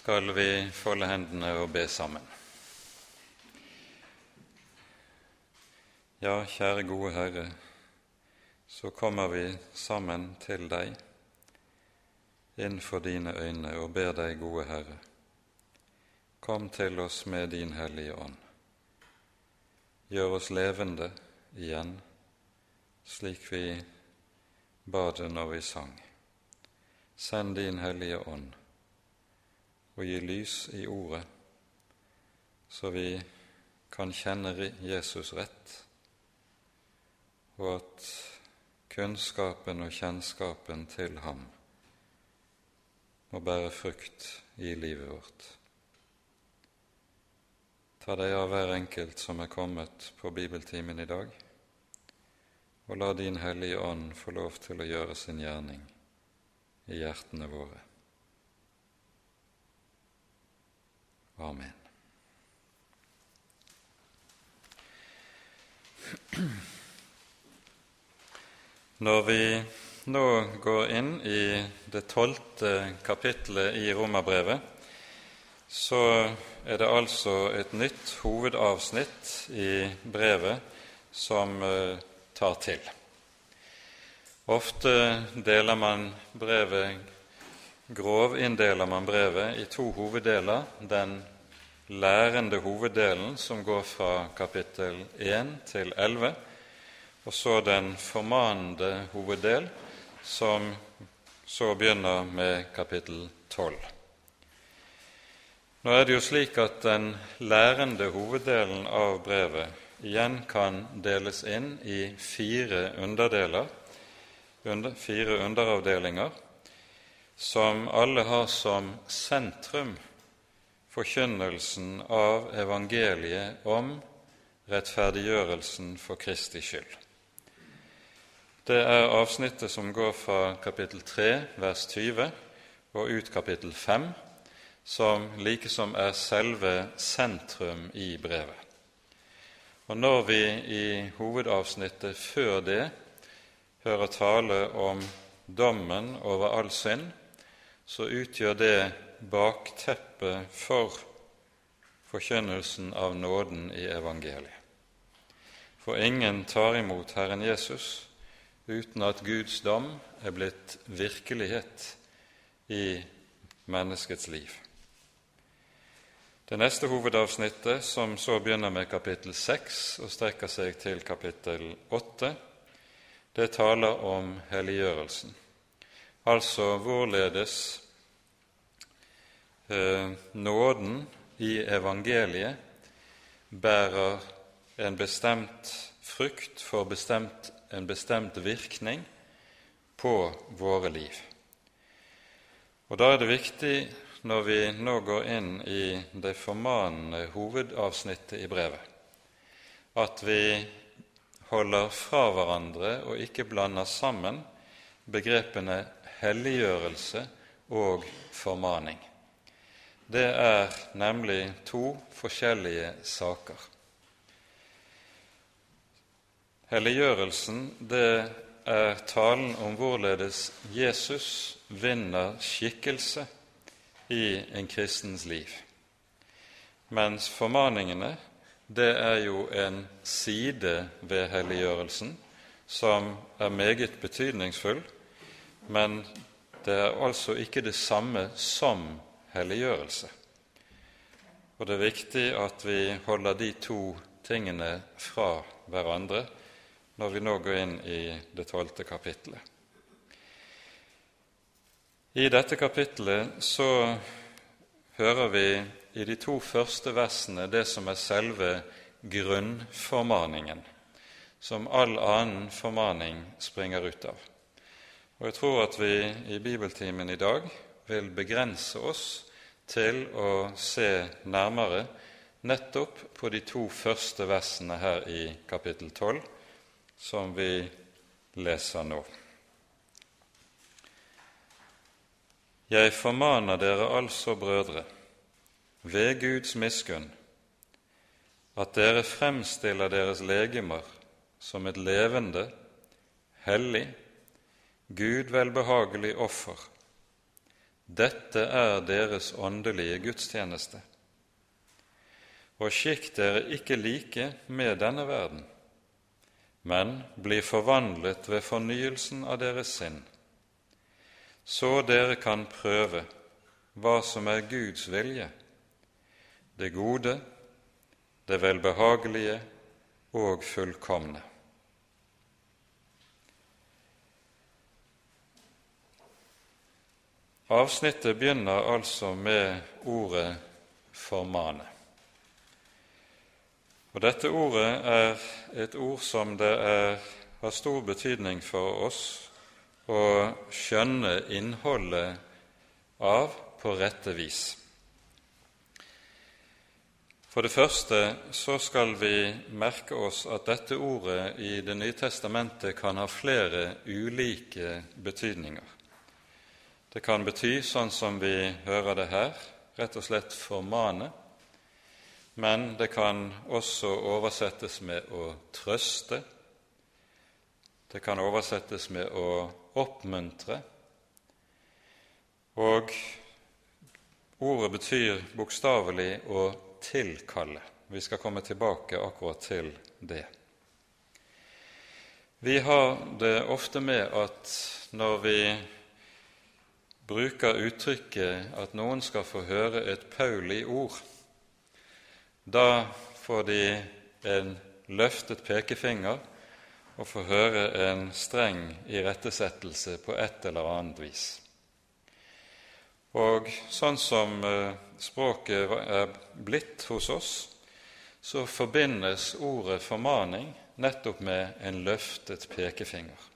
skal vi folde hendene og be sammen. Ja, kjære gode Herre, så kommer vi sammen til deg innenfor dine øyne og ber deg, gode Herre, kom til oss med din Hellige Ånd. Gjør oss levende igjen, slik vi ba det når vi sang. Send din Hellige Ånd og gi lys i Ordet, så vi kan kjenne Jesus rett og at kunnskapen og kjennskapen til ham må bære frukt i livet vårt. Ta deg av hver enkelt som er kommet på bibeltimen i dag, og la Din Hellige Ånd få lov til å gjøre sin gjerning i hjertene våre. Amen. Når vi nå går inn i det tolvte kapittelet i Romerbrevet, så er det altså et nytt hovedavsnitt i brevet som uh, tar til. Ofte deler man brevet grovinndeler man brevet i to hoveddeler. Den lærende hoveddelen som går fra kapittel 1 til 11, og så den formanende hoveddel, som så begynner med kapittel 12. Nå er det jo slik at den lærende hoveddelen av brevet igjen kan deles inn i fire underdeler, under, fire underavdelinger, som alle har som sentrum forkynnelsen av evangeliet om rettferdiggjørelsen for Kristi skyld. Det er avsnittet som går fra kapittel 3, vers 20, og ut kapittel 5, som likesom er selve sentrum i brevet. Og når vi i hovedavsnittet før det hører tale om dommen over all synd, så utgjør det bakteppet for forkynnelsen av nåden i evangeliet. For ingen tar imot Herren Jesus uten at Guds dom er blitt virkelighet i menneskets liv. Det neste hovedavsnittet, som så begynner med kapittel 6 og strekker seg til kapittel 8, det taler om helliggjørelsen, altså hvorledes eh, nåden i evangeliet bærer en bestemt frukt for bestemt en bestemt virkning på våre liv. Og Da er det viktig, når vi nå går inn i det formanende hovedavsnittet i brevet, at vi holder fra hverandre og ikke blander sammen begrepene helliggjørelse og formaning. Det er nemlig to forskjellige saker. Helliggjørelsen det er talen om hvorledes Jesus vinner skikkelse i en kristens liv, mens formaningene det er jo en side ved helliggjørelsen som er meget betydningsfull, men det er altså ikke det samme som helliggjørelse. Og det er viktig at vi holder de to tingene fra hverandre når vi nå går inn i det tolvte kapittelet. I dette kapittelet så hører vi i de to første versene det som er selve grunnformaningen, som all annen formaning springer ut av. Og Jeg tror at vi i bibeltimen i dag vil begrense oss til å se nærmere nettopp på de to første versene her i kapittel 12, som vi leser nå. Jeg formaner dere altså, brødre, ved Guds miskunn, at dere fremstiller deres legemer som et levende, hellig, Gud velbehagelig offer. dette er deres åndelige gudstjeneste. Og skikk dere ikke like med denne verden, men bli forvandlet ved fornyelsen av deres sinn, så dere kan prøve hva som er Guds vilje, det gode, det velbehagelige og fullkomne. Avsnittet begynner altså med ordet 'formane'. Og Dette ordet er et ord som det er, har stor betydning for oss å skjønne innholdet av på rette vis. For det første så skal vi merke oss at dette ordet i Det nye testamentet kan ha flere ulike betydninger. Det kan bety, sånn som vi hører det her, rett og slett formane, men det kan også oversettes med å trøste. Det kan oversettes med å oppmuntre. Og ordet betyr bokstavelig å tilkalle. Vi skal komme tilbake akkurat til det. Vi har det ofte med at når vi bruker uttrykket at noen skal få høre et Pauli-ord. Da får de en løftet pekefinger og får høre en streng irettesettelse på et eller annet vis. Og sånn som eh, språket er blitt hos oss, så forbindes ordet formaning nettopp med en løftet pekefinger.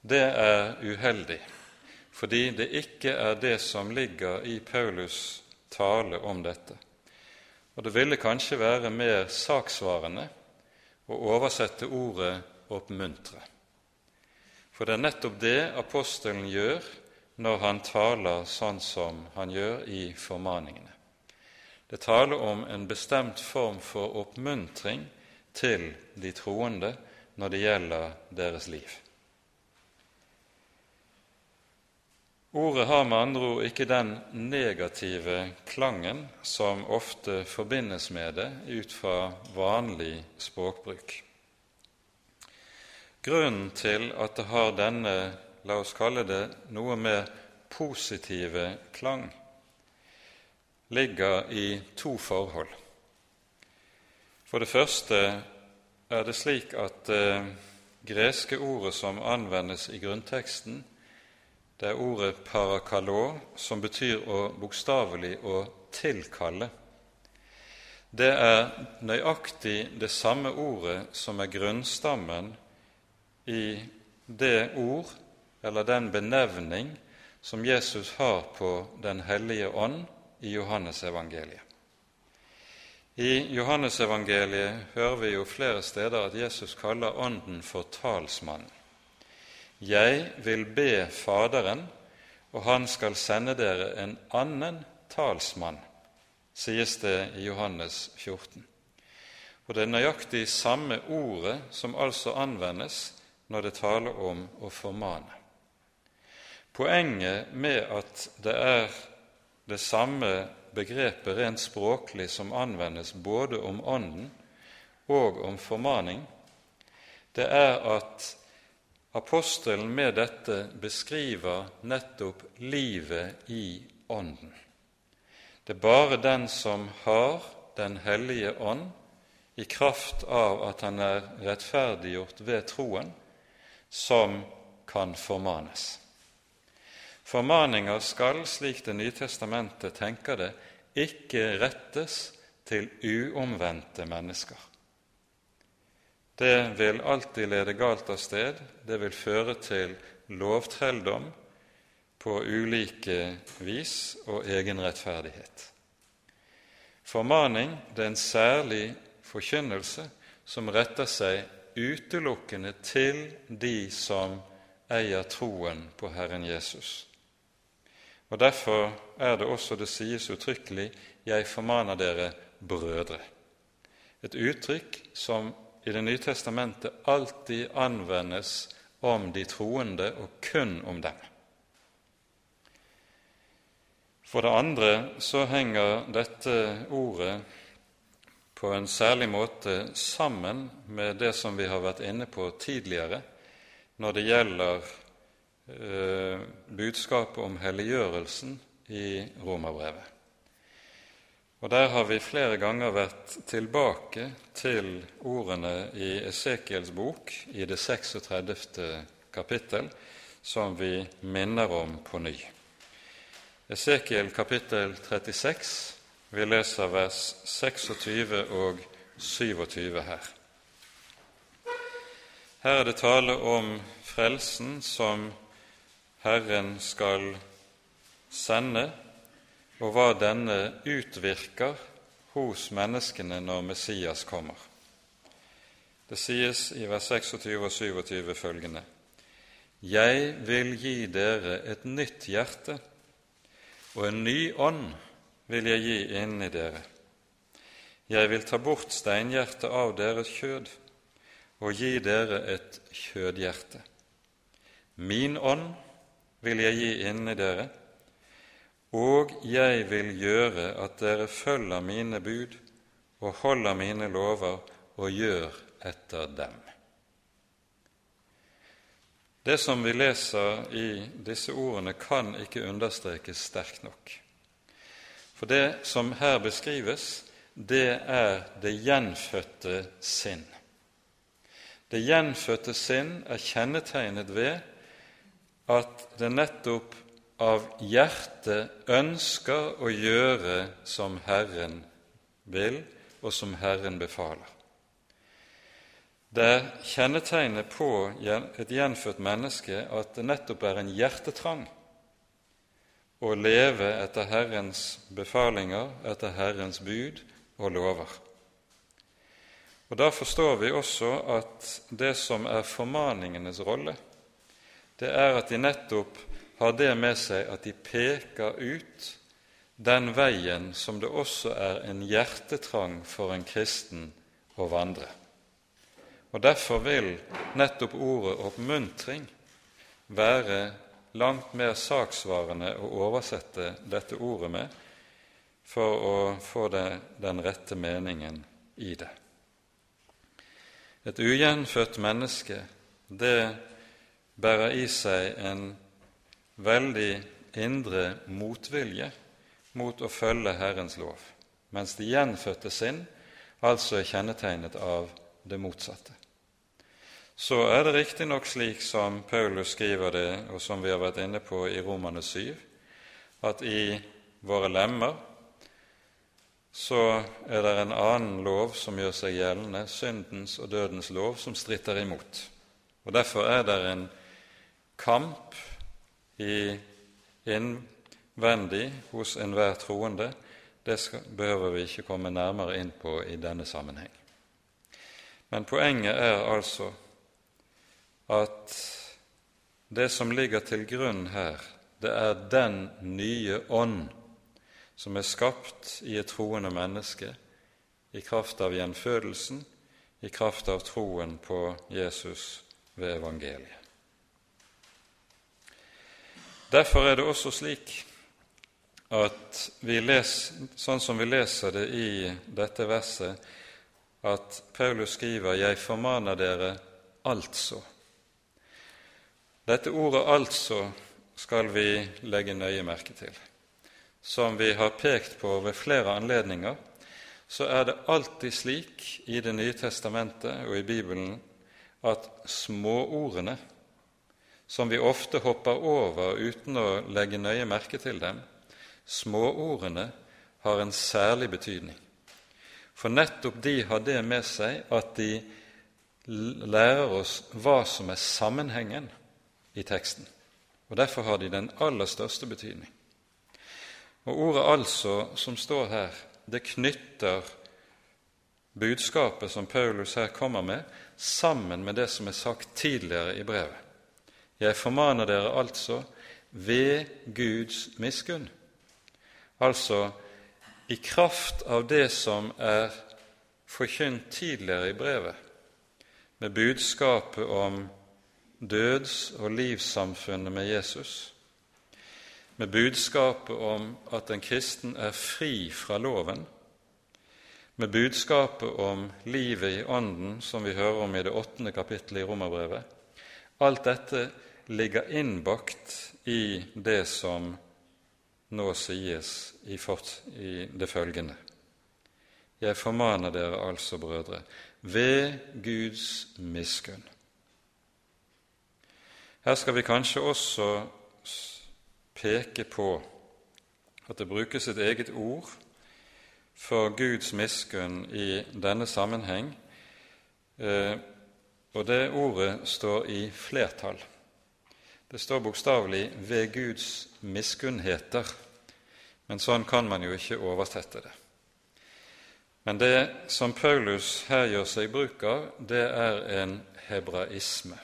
Det er uheldig fordi det ikke er det som ligger i Paulus' tale om dette. Og det ville kanskje være mer saksvarende å oversette ordet 'oppmuntre'. For det er nettopp det apostelen gjør når han taler sånn som han gjør i formaningene. Det taler om en bestemt form for oppmuntring til de troende når det gjelder deres liv. Ordet har med andre ord ikke den negative klangen som ofte forbindes med det ut fra vanlig språkbruk. Grunnen til at det har denne, la oss kalle det, noe mer positive klang, ligger i to forhold. For det første er det slik at det eh, greske ordet som anvendes i grunnteksten, det er ordet 'parakalå', som betyr bokstavelig å tilkalle. Det er nøyaktig det samme ordet som er grunnstammen i det ord, eller den benevning, som Jesus har på Den hellige ånd i Johannesevangeliet. I Johannesevangeliet hører vi jo flere steder at Jesus kaller Ånden for talsmannen. Jeg vil be Faderen, og han skal sende dere en annen talsmann, sies det i Johannes 14. Og det er nøyaktig samme ordet som altså anvendes når det taler om å formane. Poenget med at det er det samme begrepet rent språklig som anvendes både om Ånden og om formaning, det er at Apostelen med dette beskriver nettopp livet i Ånden. Det er bare den som har Den hellige ånd, i kraft av at han er rettferdiggjort ved troen, som kan formanes. Formaninger skal, slik Det nye testamentet tenker det, ikke rettes til uomvendte mennesker. Det vil alltid lede galt av sted. Det vil føre til lovtrelldom på ulike vis og egenrettferdighet. Formaning det er en særlig forkynnelse som retter seg utelukkende til de som eier troen på Herren Jesus. Og Derfor er det også det sies uttrykkelig 'Jeg formaner dere brødre', et uttrykk som i Det nye testamentet alltid anvendes om de troende og kun om dem. For det andre så henger dette ordet på en særlig måte sammen med det som vi har vært inne på tidligere når det gjelder eh, budskapet om helliggjørelsen i Romerbrevet. Og Der har vi flere ganger vært tilbake til ordene i Esekiels bok i det 36. kapittel, som vi minner om på ny. Esekiel kapittel 36, vi leser vers 26 og 27 her. Her er det tale om frelsen som Herren skal sende og hva denne utvirker hos menneskene når Messias kommer. Det sies i vers 26 og 27 følgende.: Jeg vil gi dere et nytt hjerte, og en ny ånd vil jeg gi inni dere. Jeg vil ta bort steinhjertet av deres kjød og gi dere et kjødhjerte. Min ånd vil jeg gi inni dere, og jeg vil gjøre at dere følger mine bud og holder mine lover og gjør etter dem. Det som vi leser i disse ordene, kan ikke understrekes sterkt nok. For det som her beskrives, det er det gjenfødte sinn. Det gjenfødte sinn er kjennetegnet ved at det nettopp av hjertet ønsker å gjøre som Herren vil, og som Herren befaler. Det er kjennetegnet på et gjenfødt menneske at det nettopp er en hjertetrang å leve etter Herrens befalinger, etter Herrens bud og lover. Og Da forstår vi også at det som er formaningenes rolle, det er at de nettopp har det med seg at de peker ut den veien som det også er en hjertetrang for en kristen å vandre. Og Derfor vil nettopp ordet oppmuntring være langt mer saksvarende å oversette dette ordet med for å få det, den rette meningen i det. Et ugjenfødt menneske, det bærer i seg en veldig indre motvilje mot å følge Herrens lov, mens det gjenfødte sinn altså er kjennetegnet av det motsatte. Så er det riktignok slik som Paulus skriver det, og som vi har vært inne på i Romane 7, at i våre lemmer så er det en annen lov som gjør seg gjeldende, syndens og dødens lov, som stritter imot. Og Derfor er det en kamp innvendig hos enhver troende, det skal, behøver vi ikke komme nærmere inn på i denne sammenheng. Men poenget er altså at det som ligger til grunn her, det er den nye ånd som er skapt i et troende menneske i kraft av gjenfødelsen, i kraft av troen på Jesus ved evangeliet. Derfor er det også slik at vi leser, sånn som vi leser det i dette verset, at Paulus skriver 'Jeg formaner dere altså'. Dette ordet 'altså' skal vi legge nøye merke til. Som vi har pekt på ved flere anledninger, så er det alltid slik i Det nye testamentet og i Bibelen at småordene som vi ofte hopper over uten å legge nøye merke til dem, småordene har en særlig betydning. For nettopp de har det med seg at de lærer oss hva som er sammenhengen i teksten. Og Derfor har de den aller største betydning. Og Ordet 'altså' som står her, det knytter budskapet som Paulus her kommer med, sammen med det som er sagt tidligere i brevet. Jeg formaner dere altså ved Guds miskunn, altså i kraft av det som er forkynt tidligere i brevet, med budskapet om døds- og livssamfunnet med Jesus. med budskapet om at en kristen er fri fra loven, med budskapet om livet i Ånden, som vi hører om i det åttende kapittelet i Romerbrevet. Alt dette ligger innbakt i det som nå sies i, i det følgende. Jeg formaner dere altså, brødre, ved Guds miskunn. Her skal vi kanskje også peke på at det brukes et eget ord for Guds miskunn i denne sammenheng, eh, og det ordet står i flertall. Det står bokstavelig 'ved Guds miskunnheter', men sånn kan man jo ikke oversette det. Men det som Paulus her gjør seg bruk av, det er en hebraisme.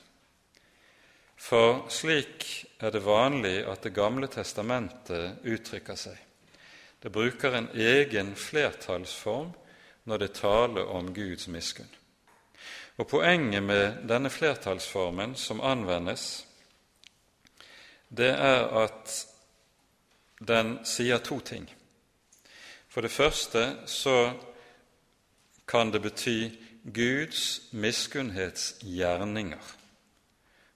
For slik er det vanlig at Det gamle testamentet uttrykker seg. Det bruker en egen flertallsform når det taler om Guds miskunn. Og Poenget med denne flertallsformen som anvendes, det er at den sier to ting. For det første så kan det bety Guds miskunnhetsgjerninger.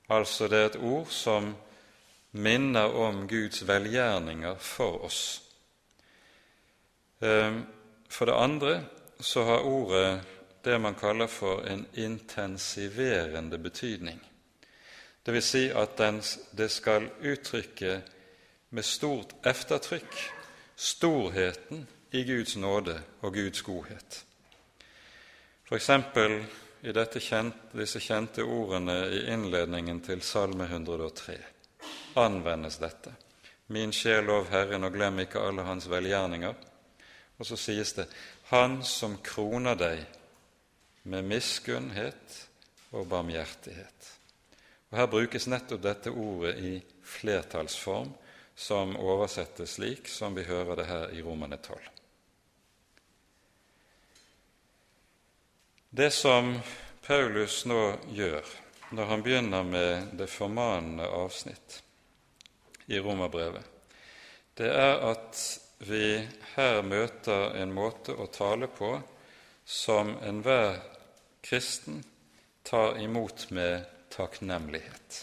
Altså det er et ord som minner om Guds velgjerninger for oss. Ehm, for det andre så har ordet det man kaller for en intensiverende betydning. Det vil si at den, det skal uttrykke med stort eftertrykk storheten i Guds nåde og Guds godhet. F.eks. i kjent, disse kjente ordene i innledningen til Salme 103 anvendes dette. Min sjel lov Herren, og glem ikke alle hans velgjerninger. Og så sies det 'Han som kroner deg med miskunnhet og barmhjertighet'. Og Her brukes nettopp dette ordet i flertallsform, som oversettes slik som vi hører det her i Romane 12. Det som Paulus nå gjør når han begynner med det formanende avsnitt i Romerbrevet, det er at vi her møter en måte å tale på som enhver kristen tar imot med takknemlighet.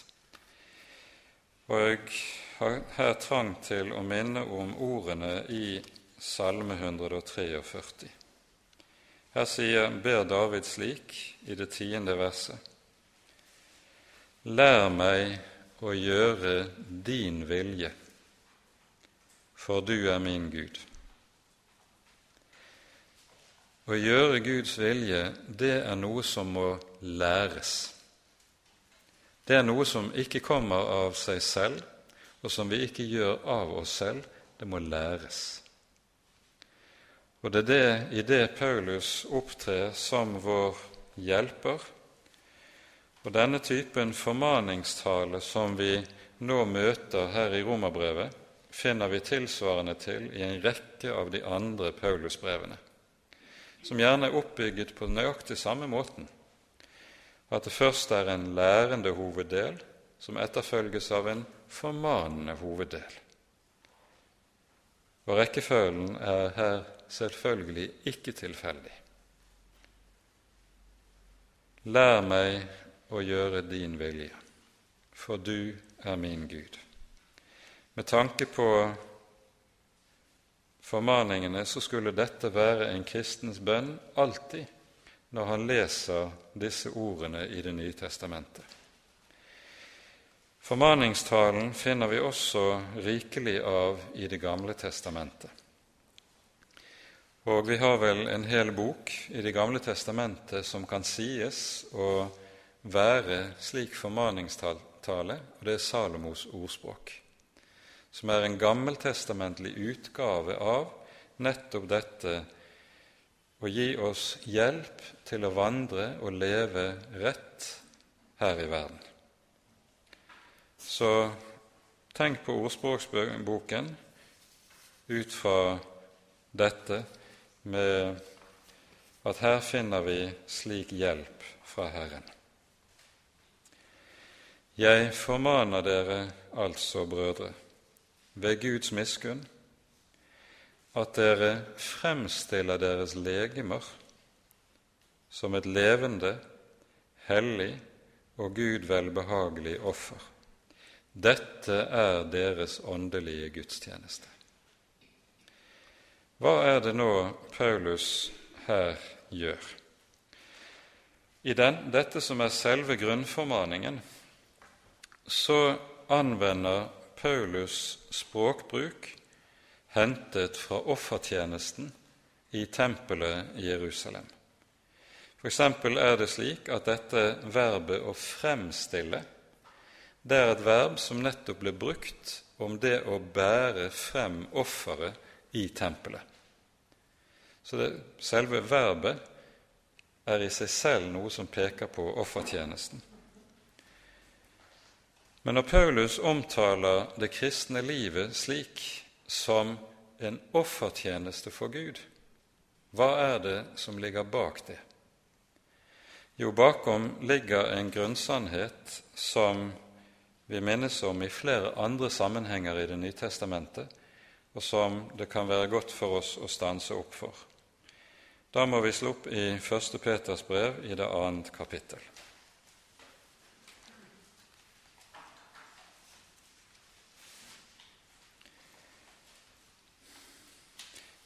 Og jeg har her trang til å minne om ordene i Salme 143. Her sier, ber David slik i det tiende verset.: Lær meg å gjøre din vilje for du er min Gud. Å gjøre Guds vilje, det er noe som må læres. Det er noe som ikke kommer av seg selv, og som vi ikke gjør av oss selv. Det må læres. Og det er det i det Paulus opptrer som vår hjelper. Og denne typen formaningstale som vi nå møter her i Romerbrevet, finner vi tilsvarende til i en rekke av de andre Paulusbrevene, som gjerne er oppbygget på nøyaktig samme måten, at det først er en lærende hoveddel som etterfølges av en formanende hoveddel. Og rekkefølgen er her selvfølgelig ikke tilfeldig. Lær meg å gjøre din vilje, for du er min Gud. Med tanke på formaningene så skulle dette være en kristens bønn alltid når han leser disse ordene i Det nye testamentet. Formaningstalen finner vi også rikelig av i Det gamle testamentet. Og vi har vel en hel bok i Det gamle testamentet som kan sies å være slik formaningstale, og det er Salomos ordspråk som er en gammeltestamentlig utgave av nettopp dette å gi oss hjelp til å vandre og leve rett her i verden. Så tenk på ordspråksboken ut fra dette med at her finner vi slik hjelp fra Herren. Jeg formaner dere altså, brødre, ved Guds miskunn at dere fremstiller deres legemer som et levende, hellig og Gud velbehagelig offer. Dette er deres åndelige gudstjeneste. Hva er det nå Paulus her gjør? I den, dette som er selve grunnformaningen, så anvender Paulus språkbruk hentet fra offertjenesten i tempelet i Jerusalem. Eksempel er det slik at dette verbet 'å fremstille' det er et verb som nettopp ble brukt om det å bære frem offeret i tempelet. Så det, selve verbet er i seg selv noe som peker på offertjenesten. Men når Paulus omtaler det kristne livet slik som en offertjeneste for Gud, hva er det som ligger bak det? Jo, bakom ligger en grunnsannhet som vi minnes om i flere andre sammenhenger i Det nye testamentet, og som det kan være godt for oss å stanse opp for. Da må vi slå opp i 1. Peters brev i det annet kapittel.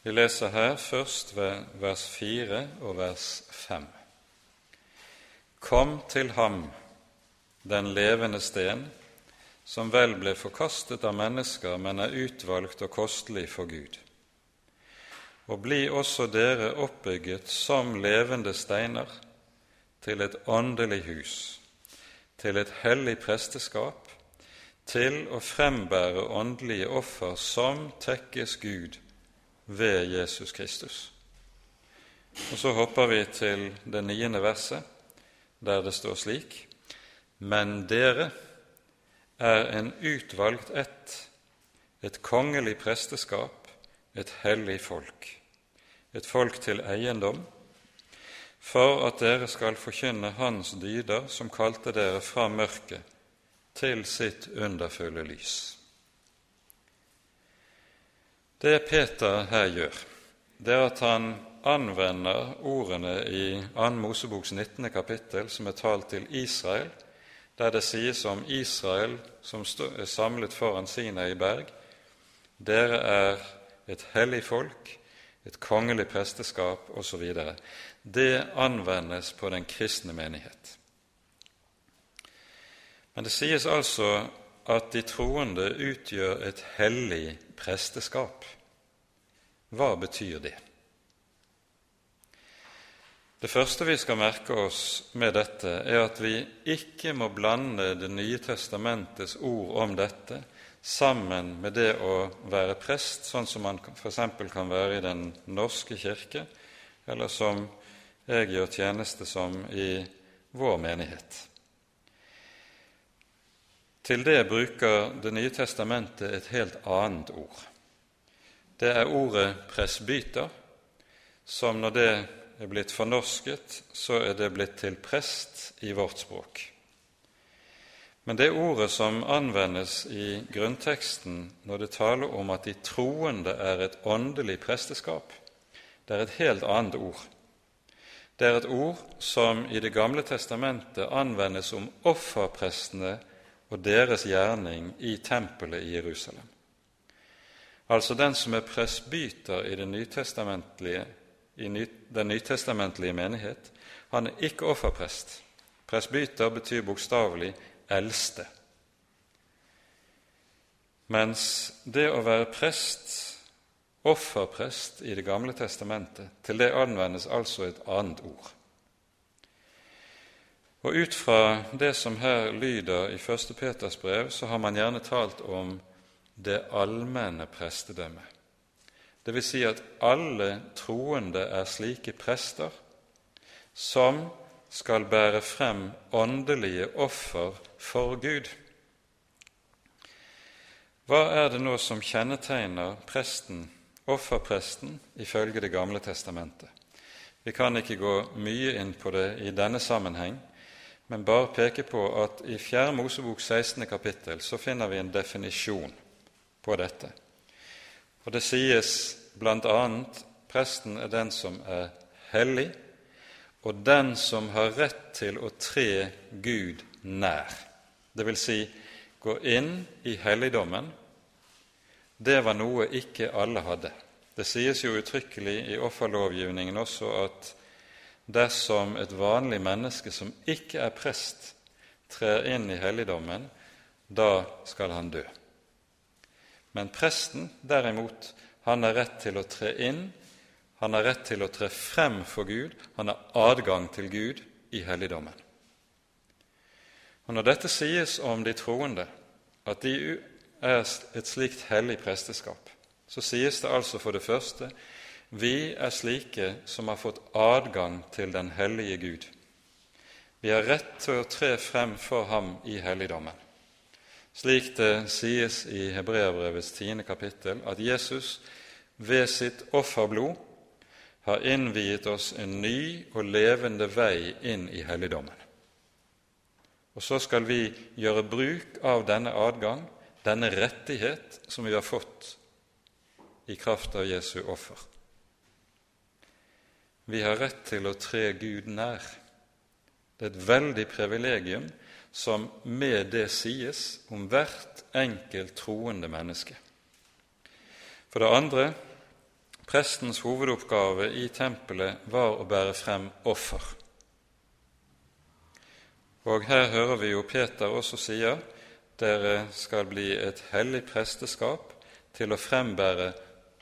Vi leser her først ved vers 4 og vers 5. Kom til ham, den levende sten, som vel ble forkastet av mennesker, men er utvalgt og kostelig for Gud. Og bli også dere oppbygget som levende steiner til et åndelig hus, til et hellig presteskap, til å frembære åndelige offer som tekkes Gud ved Jesus Kristus. Og Så hopper vi til det niende verset, der det står slik.: Men dere er en utvalgt ett, et kongelig presteskap, et hellig folk, et folk til eiendom, for at dere skal forkynne Hans dyder, som kalte dere fra mørket til sitt underfulle lys. Det Peter her gjør, det er at han anvender ordene i 2. Moseboks 19. kapittel, som er talt til Israel, der det sies om Israel som er samlet foran Sinai berg. Dere er et hellig folk, et kongelig presteskap osv. Det anvendes på den kristne menighet. Men det sies altså at de troende utgjør et hellig presteskap. Hva betyr det? Det første vi skal merke oss med dette, er at vi ikke må blande Det nye testamentets ord om dette sammen med det å være prest, sånn som man f.eks. kan være i Den norske kirke, eller som jeg gjør tjeneste som i vår menighet. Til det bruker Det nye testamentet et helt annet ord. Det er ordet presbyter, som når det er blitt fornorsket, så er det blitt til prest i vårt språk. Men det ordet som anvendes i grunnteksten når det taler om at de troende er et åndelig presteskap, det er et helt annet ord. Det er et ord som i Det gamle testamentet anvendes om offerprestene og deres gjerning i tempelet i Jerusalem. Altså den som er presbyter i, den nytestamentlige, i ny, den nytestamentlige menighet, han er ikke offerprest. Presbyter betyr bokstavelig eldste. Mens det å være prest, offerprest i Det gamle testamentet, til det anvendes altså et annet ord. Og Ut fra det som her lyder i 1. Peters brev, så har man gjerne talt om det allmenne prestedømmet. Det vil si at alle troende er slike prester som skal bære frem åndelige offer for Gud. Hva er det nå som kjennetegner presten, offerpresten, ifølge Det gamle testamentet? Vi kan ikke gå mye inn på det i denne sammenheng, men bare peke på at i 4. Mosebok 16. kapittel så finner vi en definisjon på dette. Og det sies bl.a. presten er den som er hellig, og den som har rett til å tre Gud nær. Det vil si gå inn i helligdommen. Det var noe ikke alle hadde. Det sies jo uttrykkelig i offerlovgivningen også at dersom et vanlig menneske som ikke er prest, trer inn i helligdommen, da skal han dø. Men presten, derimot, han har rett til å tre inn, han har rett til å tre frem for Gud, han har adgang til Gud i helligdommen. Og Når dette sies om de troende, at de er et slikt hellig presteskap, så sies det altså for det første vi er slike som har fått adgang til den hellige Gud. Vi har rett til å tre frem for ham i helligdommen. Slik det sies i Hebreabrevets tiende kapittel, at Jesus ved sitt offerblod har innviet oss en ny og levende vei inn i helligdommen. Og så skal vi gjøre bruk av denne adgang, denne rettighet som vi har fått i kraft av Jesu offer. Vi har rett til å tre Gud nær. Det er et veldig privilegium som med det sies om hvert enkelt troende menneske. For det andre prestens hovedoppgave i tempelet var å bære frem offer. Og her hører vi jo Peter også sier dere skal bli et hellig presteskap til å frembære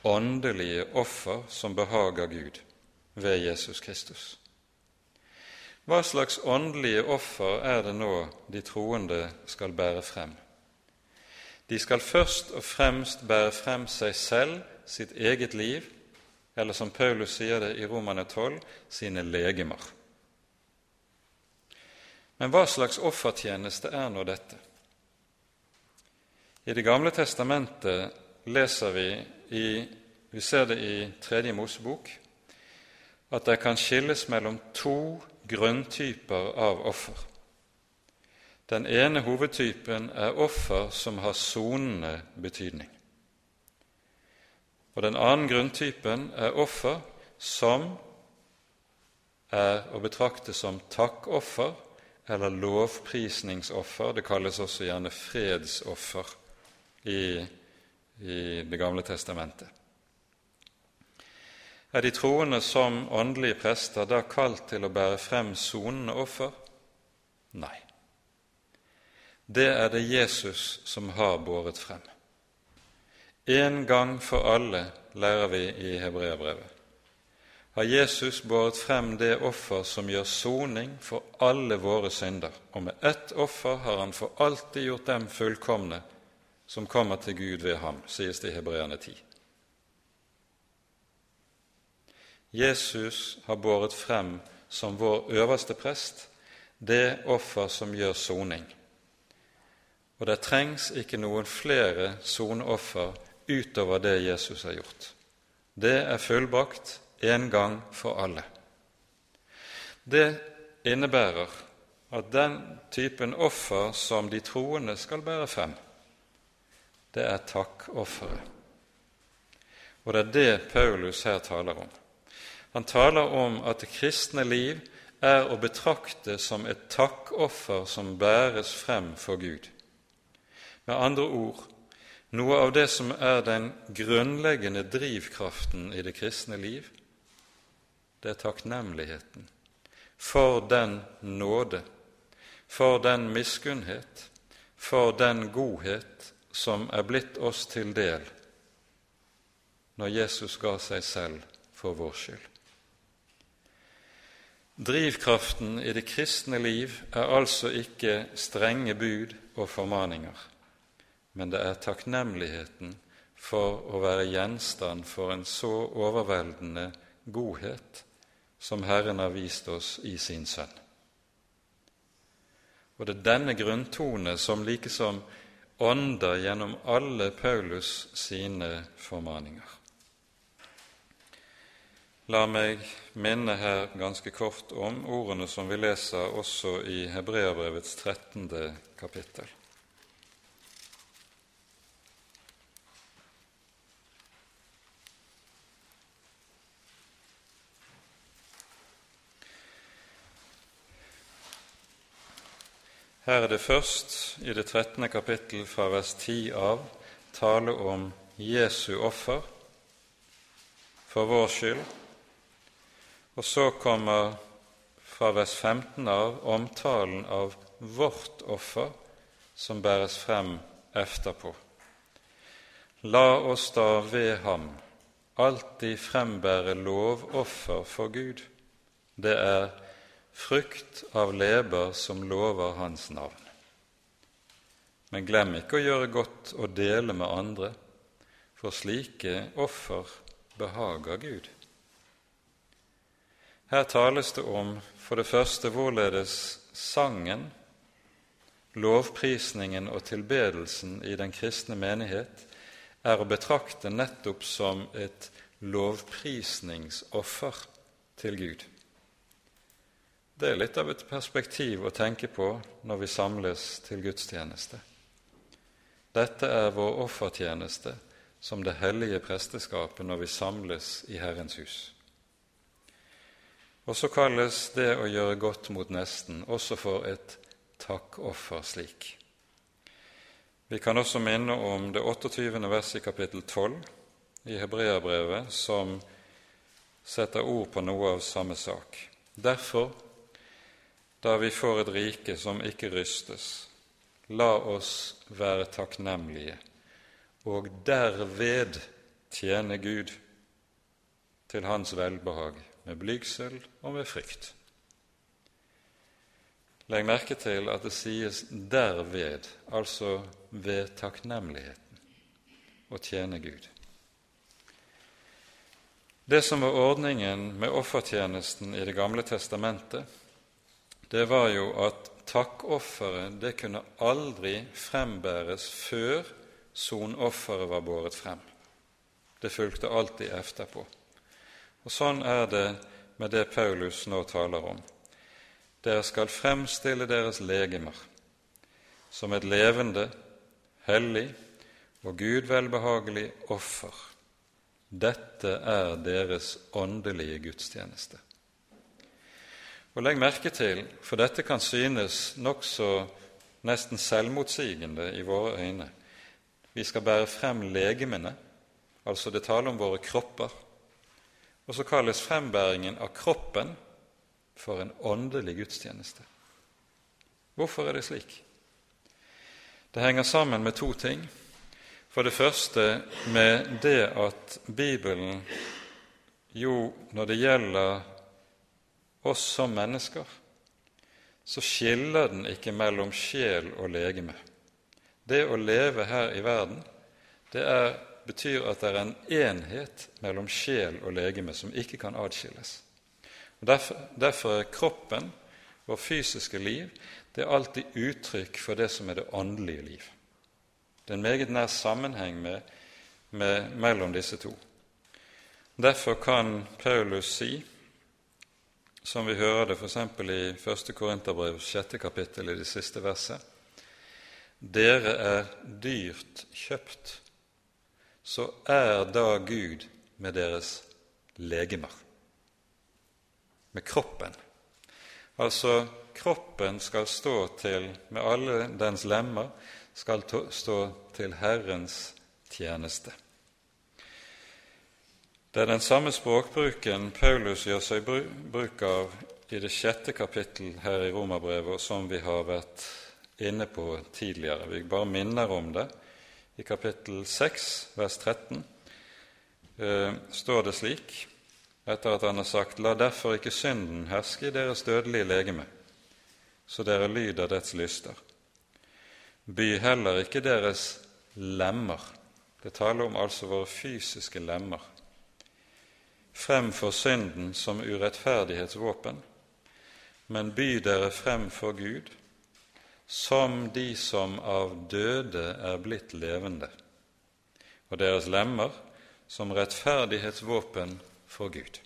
åndelige offer som behager Gud ved Jesus Kristus. Hva slags åndelige offer er det nå de troende skal bære frem? De skal først og fremst bære frem seg selv, sitt eget liv, eller som Paulus sier det i Romane 12, sine legemer. Men hva slags offertjeneste er nå dette? I Det gamle testamentet leser vi i, Vi ser det i Tredje Mosebok at det kan skilles mellom to grunntyper av offer. Den ene hovedtypen er offer som har sonende betydning. Og Den annen grunntypen er offer som er å betrakte som takkoffer eller lovprisningsoffer. Det kalles også gjerne fredsoffer i, i Det gamle testamentet. Er de troende som åndelige prester da kalt til å bære frem sonende offer? Nei. Det er det Jesus som har båret frem. En gang for alle, lærer vi i Hebreabrevet, har Jesus båret frem det offer som gjør soning for alle våre synder, og med ett offer har han for alltid gjort dem fullkomne som kommer til Gud ved ham, sies det i Hebreane 10. Jesus har båret frem som vår øverste prest det offer som gjør soning. Og det trengs ikke noen flere soneoffer utover det Jesus har gjort. Det er fullbrakt en gang for alle. Det innebærer at den typen offer som de troende skal bære frem, det er takkofferet. Og det er det Paulus her taler om. Han taler om at det kristne liv er å betrakte som et takkoffer som bæres frem for Gud. Med andre ord noe av det som er den grunnleggende drivkraften i det kristne liv, det er takknemligheten for den nåde, for den miskunnhet, for den godhet som er blitt oss til del når Jesus ga seg selv for vår skyld. Drivkraften i det kristne liv er altså ikke strenge bud og formaninger, men det er takknemligheten for å være gjenstand for en så overveldende godhet som Herren har vist oss i sin Sønn. Og det er denne grunntone som likesom ånder gjennom alle Paulus sine formaninger. La meg minne her ganske kort om ordene som vi leser også i Hebreabrevets 13. kapittel. Her er det først, i det 13. kapittel fra vers 10 av, tale om Jesu offer for vår skyld og så kommer fra vers 15 av omtalen av vårt offer som bæres frem efterpå. La oss da ved ham alltid frembære lovoffer for Gud. Det er frukt av leber som lover Hans navn. Men glem ikke å gjøre godt og dele med andre, for slike offer behager Gud. Her tales det om for det første hvorledes sangen, lovprisningen og tilbedelsen i den kristne menighet er å betrakte nettopp som et lovprisningsoffer til Gud. Det er litt av et perspektiv å tenke på når vi samles til gudstjeneste. Dette er vår offertjeneste som det hellige presteskapet når vi samles i Herrens hus. Og så kalles det å gjøre godt mot nesten også for et takkoffer slik. Vi kan også minne om det 28. verset i kapittel 12 i Hebreabrevet, som setter ord på noe av samme sak. Derfor, da vi får et rike som ikke rystes, la oss være takknemlige og derved tjene Gud til Hans velbehag med blygsel og med frykt. Legg merke til at det sies 'derved', altså ved takknemligheten, å tjene Gud. Det som var ordningen med offertjenesten i Det gamle testamentet, det var jo at takkofferet det kunne aldri frembæres før sonofferet var båret frem. Det fulgte alltid etterpå. Og Sånn er det med det Paulus nå taler om. Dere skal fremstille deres legemer som et levende, hellig og Gud velbehagelig offer. Dette er deres åndelige gudstjeneste. Og Legg merke til, for dette kan synes nokså nesten selvmotsigende i våre øyne. Vi skal bære frem legemene, altså det taler om våre kropper, og så kalles frembæringen av kroppen for en åndelig gudstjeneste. Hvorfor er det slik? Det henger sammen med to ting. For det første med det at Bibelen jo, når det gjelder oss som mennesker, så skiller den ikke mellom sjel og legeme. Det å leve her i verden, det er betyr at det er en enhet mellom sjel og legeme som ikke kan adskilles. Derfor, derfor er kroppen, vår fysiske liv, det er alltid uttrykk for det som er det åndelige liv. Det er en meget nær sammenheng med, med, mellom disse to. Derfor kan Paulus si, som vi hører det f.eks. i 1. Korinterbrev 6. kapittel i det siste verset, dere er dyrt kjøpt så er da Gud med deres legemer, med kroppen. Altså, kroppen skal stå til, med alle dens lemmer, skal stå til Herrens tjeneste. Det er den samme språkbruken Paulus gjør seg bruk av i det sjette kapittel her i Romerbrevet, som vi har vært inne på tidligere. Vi bare minner om det i kapittel 6, vers 13, eh, står det slik, etter at han har sagt:" La derfor ikke synden herske i deres dødelige legeme, så dere lyder dets lyster. By heller ikke deres lemmer, det taler om altså våre fysiske lemmer, Fremfor synden som urettferdighetsvåpen, men by dere frem for Gud som de som av døde er blitt levende, og deres lemmer som rettferdighetsvåpen for Gud.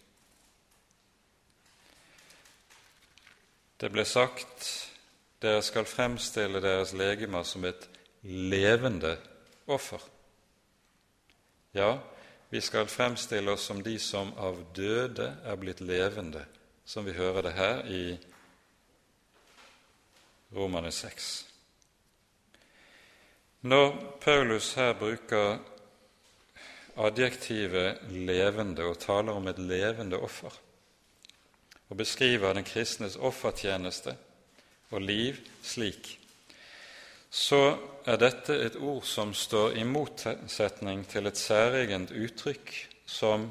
Det ble sagt dere skal fremstille deres legemer som et levende offer. Ja, vi skal fremstille oss som de som av døde er blitt levende, som vi hører det her i Romane 6. Når Paulus her bruker adjektivet 'levende' og taler om et levende offer, og beskriver den kristnes offertjeneste og liv slik, så er dette et ord som står i motsetning til et særegent uttrykk som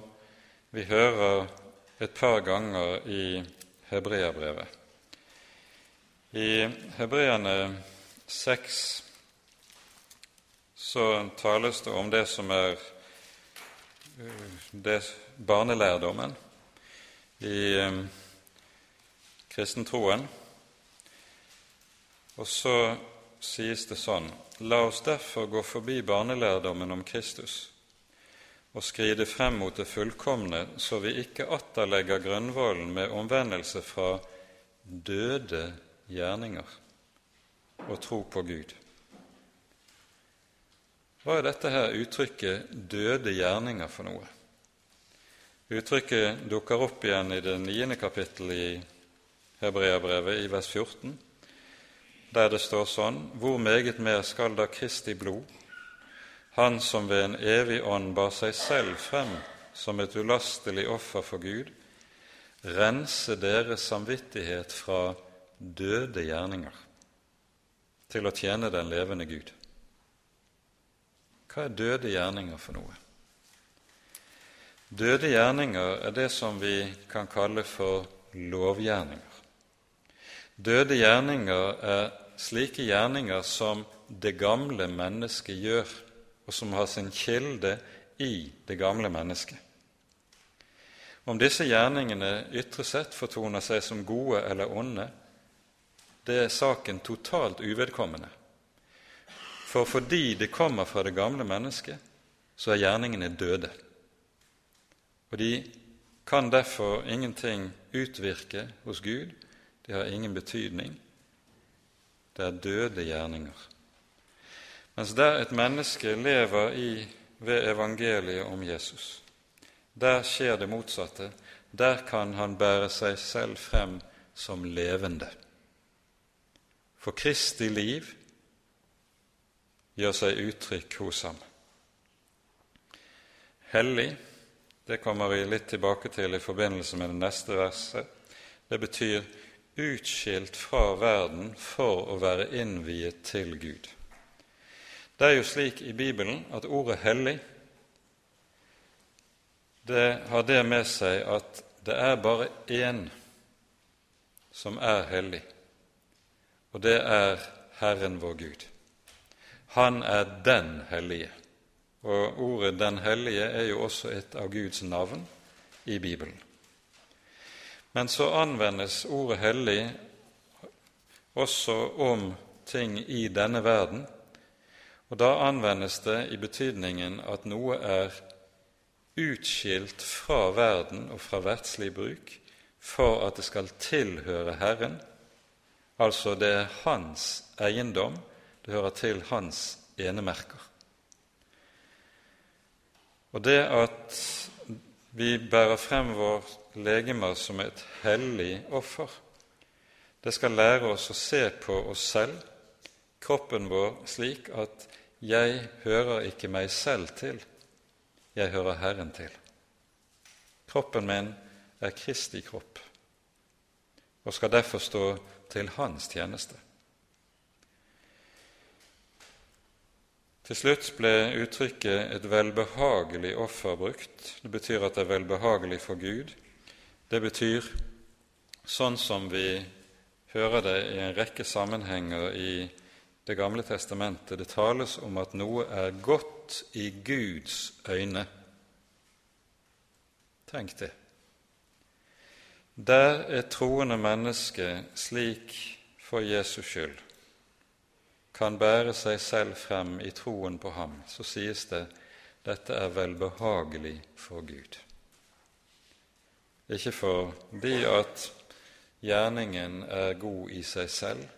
vi hører et par ganger i Hebreabrevet. I Hebreerne 6 så tales det om det som er eh, det barnelærdommen i eh, kristentroen. Og så sies det sånn La oss derfor gå forbi barnelærdommen om Kristus og skride frem mot det fullkomne, så vi ikke atter legger grunnvollen med omvendelse fra døde gjerninger og tro på Gud. Hva er dette her uttrykket 'døde gjerninger' for noe? Uttrykket dukker opp igjen i det niende kapittelet i Hebreabrevet, i vers 14, der det står sånn:" Hvor meget mer skal da Kristi blod, Han som ved en evig ånd bar seg selv frem som et ulastelig offer for Gud, rense deres samvittighet fra døde gjerninger til å tjene den levende Gud. Hva er døde gjerninger for noe? Døde gjerninger er det som vi kan kalle for lovgjerninger. Døde gjerninger er slike gjerninger som det gamle mennesket gjør, og som har sin kilde i det gamle mennesket. Om disse gjerningene ytre sett fortoner seg som gode eller onde, det er saken totalt uvedkommende. For fordi det kommer fra det gamle mennesket, så er gjerningene døde. Og de kan derfor ingenting utvirke hos Gud, de har ingen betydning. Det er døde gjerninger. Mens der et menneske lever i ved evangeliet om Jesus, der skjer det motsatte. Der kan han bære seg selv frem som levende. For Kristi liv gjør seg uttrykk hos ham. Hellig, det kommer vi litt tilbake til i forbindelse med det neste verset, det betyr utskilt fra verden for å være innviet til Gud. Det er jo slik i Bibelen at ordet 'hellig' det har det med seg at det er bare én som er hellig, og det er Herren vår Gud. Han er den hellige. Og ordet 'den hellige' er jo også et av Guds navn i Bibelen. Men så anvendes ordet 'hellig' også om ting i denne verden, og da anvendes det i betydningen at noe er utskilt fra verden og fra verdslig bruk for at det skal tilhøre Herren, Altså, det er hans eiendom, det hører til hans enemerker. Og det at vi bærer frem vår legemer som et hellig offer, det skal lære oss å se på oss selv, kroppen vår, slik at 'jeg hører ikke meg selv til, jeg hører Herren til'. Kroppen min er Kristi kropp og skal derfor stå til hans tjeneste. Til slutt ble uttrykket 'et velbehagelig offer' brukt. Det betyr at det er velbehagelig for Gud. Det betyr, sånn som vi hører det i en rekke sammenhenger i Det gamle testamentet, det tales om at noe er godt i Guds øyne. Tenk det. Der et troende menneske slik for Jesus skyld kan bære seg selv frem i troen på ham, så sies det dette er velbehagelig for Gud. Ikke fordi at gjerningen er god i seg selv,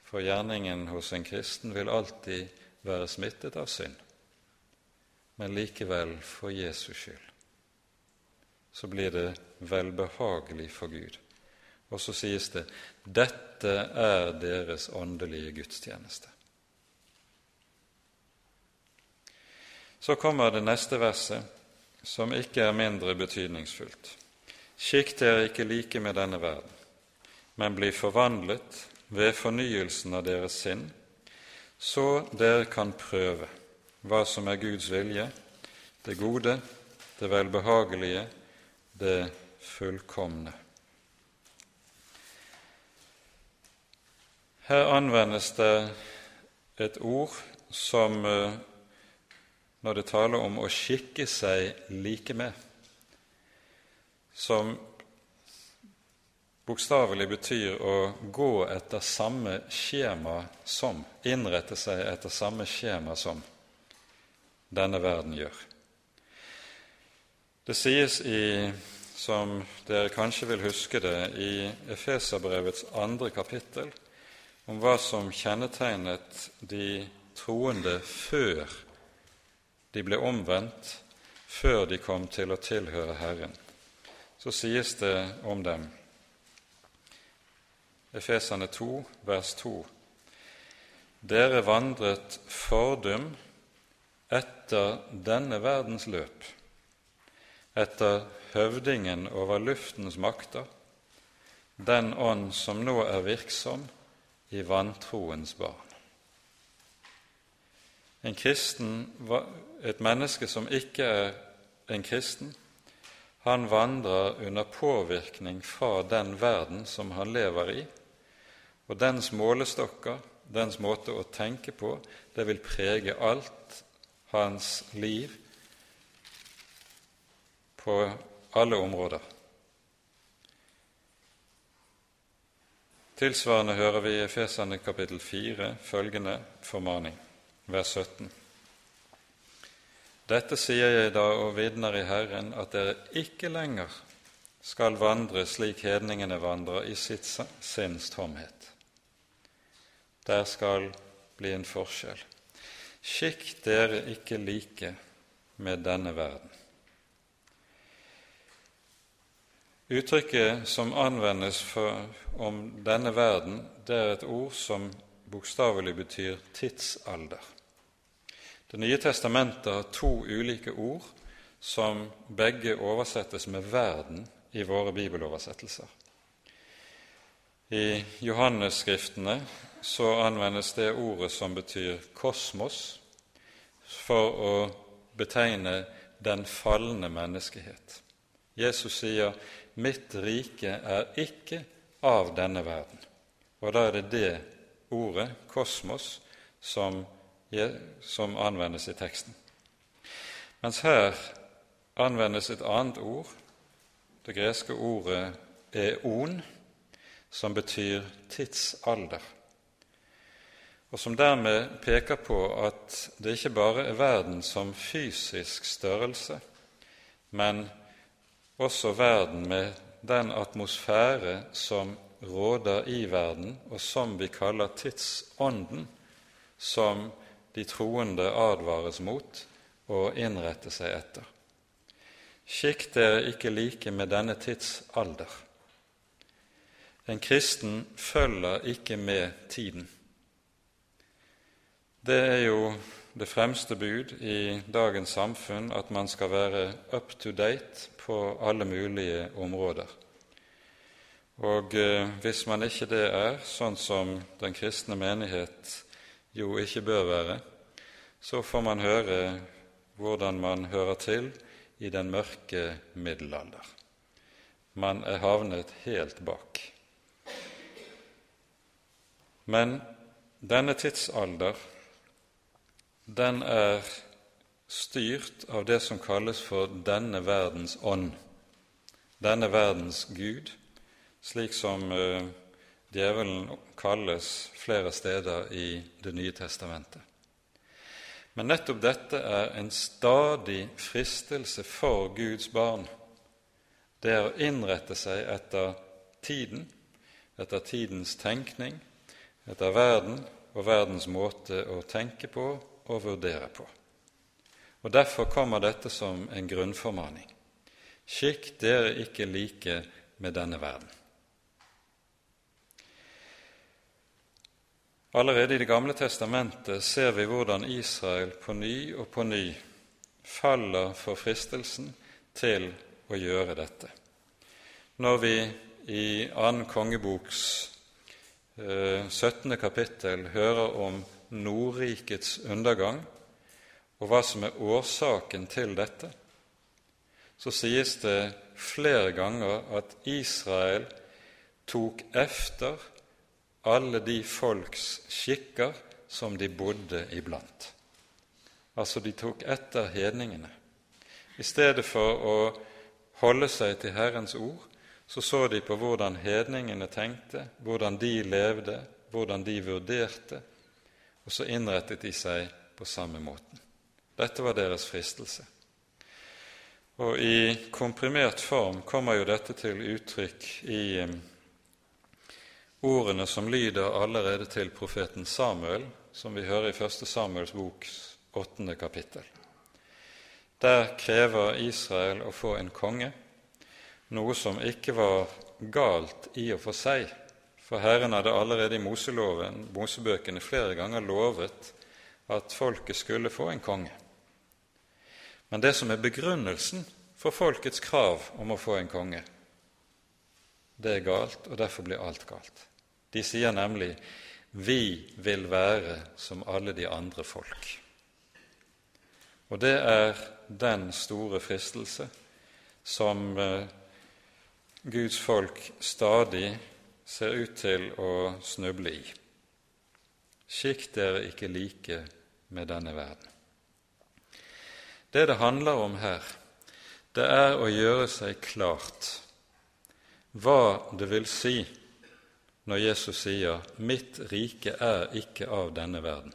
for gjerningen hos en kristen vil alltid være smittet av synd, men likevel for Jesus skyld så blir det velbehagelig for Gud Og så sies det dette er deres åndelige gudstjeneste. Så kommer det neste verset, som ikke er mindre betydningsfullt. Sikt dere ikke like med denne verden, men bli forvandlet ved fornyelsen av deres sinn, så dere kan prøve hva som er Guds vilje, det gode, det velbehagelige, det fullkomne. Her anvendes det et ord som, eh, når det taler om å skikke seg like med, som bokstavelig betyr å gå etter samme skjema som, innrette seg etter samme skjema som denne verden gjør. Det sies i, som dere kanskje vil huske det, i Efeserbrevets andre kapittel om hva som kjennetegnet de troende før de ble omvendt, før de kom til å tilhøre Herren. Så sies det om dem Efeserne 2, vers 2. Dere vandret fordum etter denne verdens løp, etter høvdingen over luftens makter, den ånd som nå er virksom i vantroens barn. En kristen, et menneske som ikke er en kristen, han vandrer under påvirkning fra den verden som han lever i, og dens målestokker, dens måte å tenke på, det vil prege alt hans liv på alle områder. Tilsvarende hører vi i Efesane kapittel 4 følgende formaning, vers 17. Dette sier jeg da og vitner i Herren, at dere ikke lenger skal vandre slik hedningene vandrer i sitt sinns tomhet. Der skal bli en forskjell. Skikk dere ikke like med denne verden. Uttrykket som anvendes for, om denne verden, det er et ord som bokstavelig betyr tidsalder. Det nye testamentet har to ulike ord som begge oversettes med 'verden' i våre bibeloversettelser. I Johannesskriftene så anvendes det ordet som betyr kosmos, for å betegne den falne menneskehet. Jesus sier 'Mitt rike er ikke av denne verden'. Og da er det det ordet, kosmos, som, som anvendes i teksten. Mens her anvendes et annet ord, det greske ordet eon, som betyr tidsalder, og som dermed peker på at det ikke bare er verden som fysisk størrelse, men også verden med den atmosfære som råder i verden, og som vi kaller tidsånden, som de troende advares mot å innrette seg etter. Skikk dere ikke like med denne tidsalder. En kristen følger ikke med tiden. Det er jo det fremste bud i dagens samfunn at man skal være up to date på alle mulige områder. Og eh, hvis man ikke det er, sånn som den kristne menighet jo ikke bør være, så får man høre hvordan man hører til i den mørke middelalder. Man er havnet helt bak. Men denne tidsalder, den er styrt av det som kalles for denne verdens ånd, denne verdens Gud, slik som uh, djevelen kalles flere steder i Det nye testamentet. Men nettopp dette er en stadig fristelse for Guds barn. Det er å innrette seg etter tiden, etter tidens tenkning, etter verden og verdens måte å tenke på og vurdere på. Og Derfor kommer dette som en grunnformaning. Skikk dere ikke like med denne verden. Allerede i Det gamle testamentet ser vi hvordan Israel på ny og på ny faller for fristelsen til å gjøre dette. Når vi i annen kongeboks eh, 17. kapittel hører om Nordrikets undergang, og hva som er årsaken til dette, så sies det flere ganger at Israel tok efter alle de folks skikker som de bodde iblant. Altså, de tok etter hedningene. I stedet for å holde seg til Herrens ord, så så de på hvordan hedningene tenkte, hvordan de levde, hvordan de vurderte, og så innrettet de seg på samme måten. Dette var deres fristelse. Og i komprimert form kommer jo dette til uttrykk i ordene som lyder allerede til profeten Samuel, som vi hører i 1. Samuels boks åttende kapittel. Der krever Israel å få en konge, noe som ikke var galt i og for seg, for Herren hadde allerede i Moseloven, Mosebøkene flere ganger lovet at folket skulle få en konge. Men det som er begrunnelsen for folkets krav om å få en konge, det er galt, og derfor blir alt galt. De sier nemlig 'vi vil være som alle de andre folk'. Og det er den store fristelse som eh, Guds folk stadig ser ut til å snuble i. Skikk dere ikke like med denne verden. Det det handler om her, det er å gjøre seg klart hva det vil si når Jesus sier 'Mitt rike er ikke av denne verden'.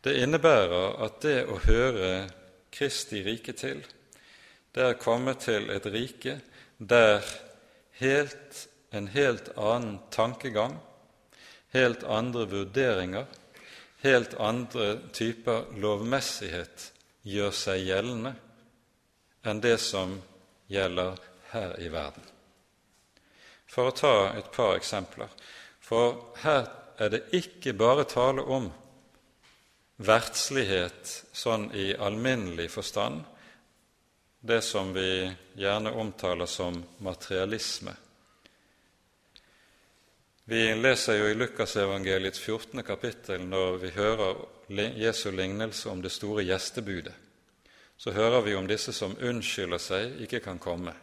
Det innebærer at det å høre Kristi rike til, det er å komme til et rike der helt, en helt annen tankegang, helt andre vurderinger, helt andre typer lovmessighet gjør seg gjeldende enn det som gjelder her i verden. For å ta et par eksempler. For her er det ikke bare tale om verdslighet sånn i alminnelig forstand, det som vi gjerne omtaler som materialisme. Vi leser jo i Lukasevangeliets 14. kapittel når vi hører Jesu lignelse om det store gjestebudet. Så hører vi om disse som unnskylder seg, ikke kan komme.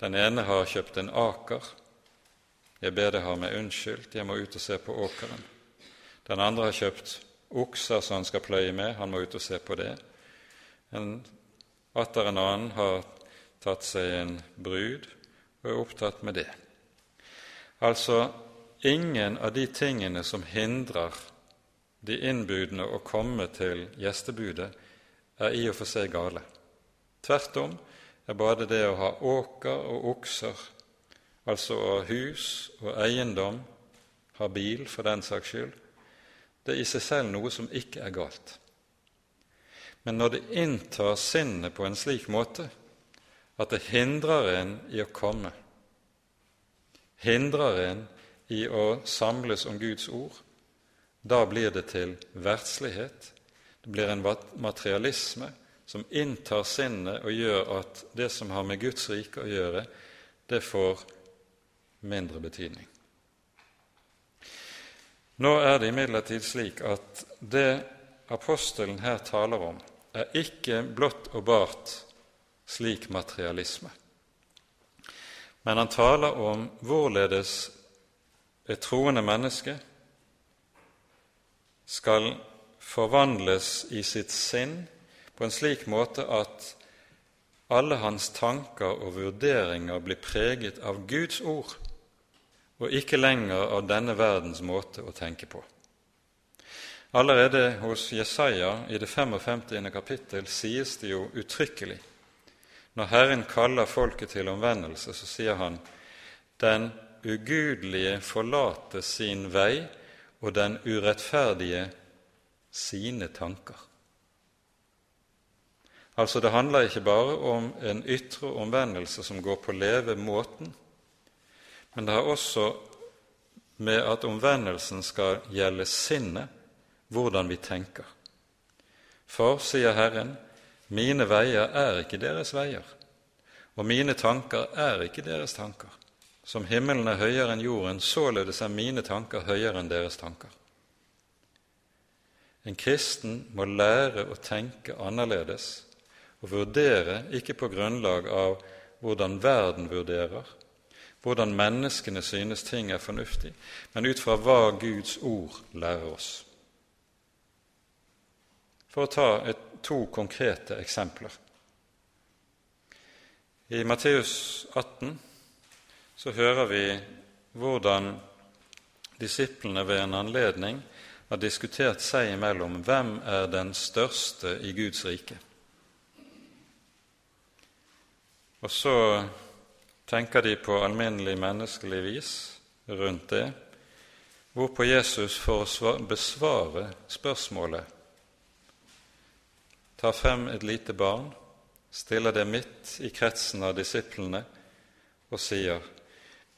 Den ene har kjøpt en aker. Jeg ber deg ha meg unnskyldt, jeg må ut og se på åkeren. Den andre har kjøpt okser som han skal pløye med, han må ut og se på det. En, atter en annen har tatt seg en brud og er opptatt med det. Altså ingen av de tingene som hindrer de innbudne å komme til gjestebudet, er i og for seg gale. Tvert om er både det å ha åker og okser, altså hus og eiendom, ha bil for den saks skyld, det er i seg selv noe som ikke er galt. Men når det inntar sinnet på en slik måte at det hindrer en i å komme, hindrer en i å samles om Guds ord, da blir det til verdslighet. Det blir en materialisme som inntar sinnet og gjør at det som har med Guds rike å gjøre, det får mindre betydning. Nå er det imidlertid slik at det apostelen her taler om, er ikke blott og bart slik materialisme. Men han taler om hvorledes et troende menneske skal forvandles i sitt sinn på en slik måte at alle hans tanker og vurderinger blir preget av Guds ord, og ikke lenger av denne verdens måte å tenke på. Allerede hos Jesaja i det 55. kapittel sies det jo uttrykkelig når Herren kaller folket til omvendelse, så sier han den ugudelige forlater sin vei, og den urettferdige sine tanker. Altså, det handler ikke bare om en ytre omvendelse som går på levemåten, men det har også med at omvendelsen skal gjelde sinnet, hvordan vi tenker. For, sier Herren, mine veier er ikke deres veier, og mine tanker er ikke deres tanker. Som himmelen er høyere enn jorden, således er mine tanker høyere enn deres tanker. En kristen må lære å tenke annerledes og vurdere ikke på grunnlag av hvordan verden vurderer, hvordan menneskene synes ting er fornuftig, men ut fra hva Guds ord lærer oss. For å ta et, to konkrete eksempler. I Matteus 18 så hører vi hvordan disiplene ved en anledning har diskutert seg imellom hvem er den største i Guds rike. Og så tenker de på alminnelig menneskelig vis rundt det, hvorpå Jesus for å besvare spørsmålet tar frem et lite barn, stiller det midt i kretsen av disiplene og sier:"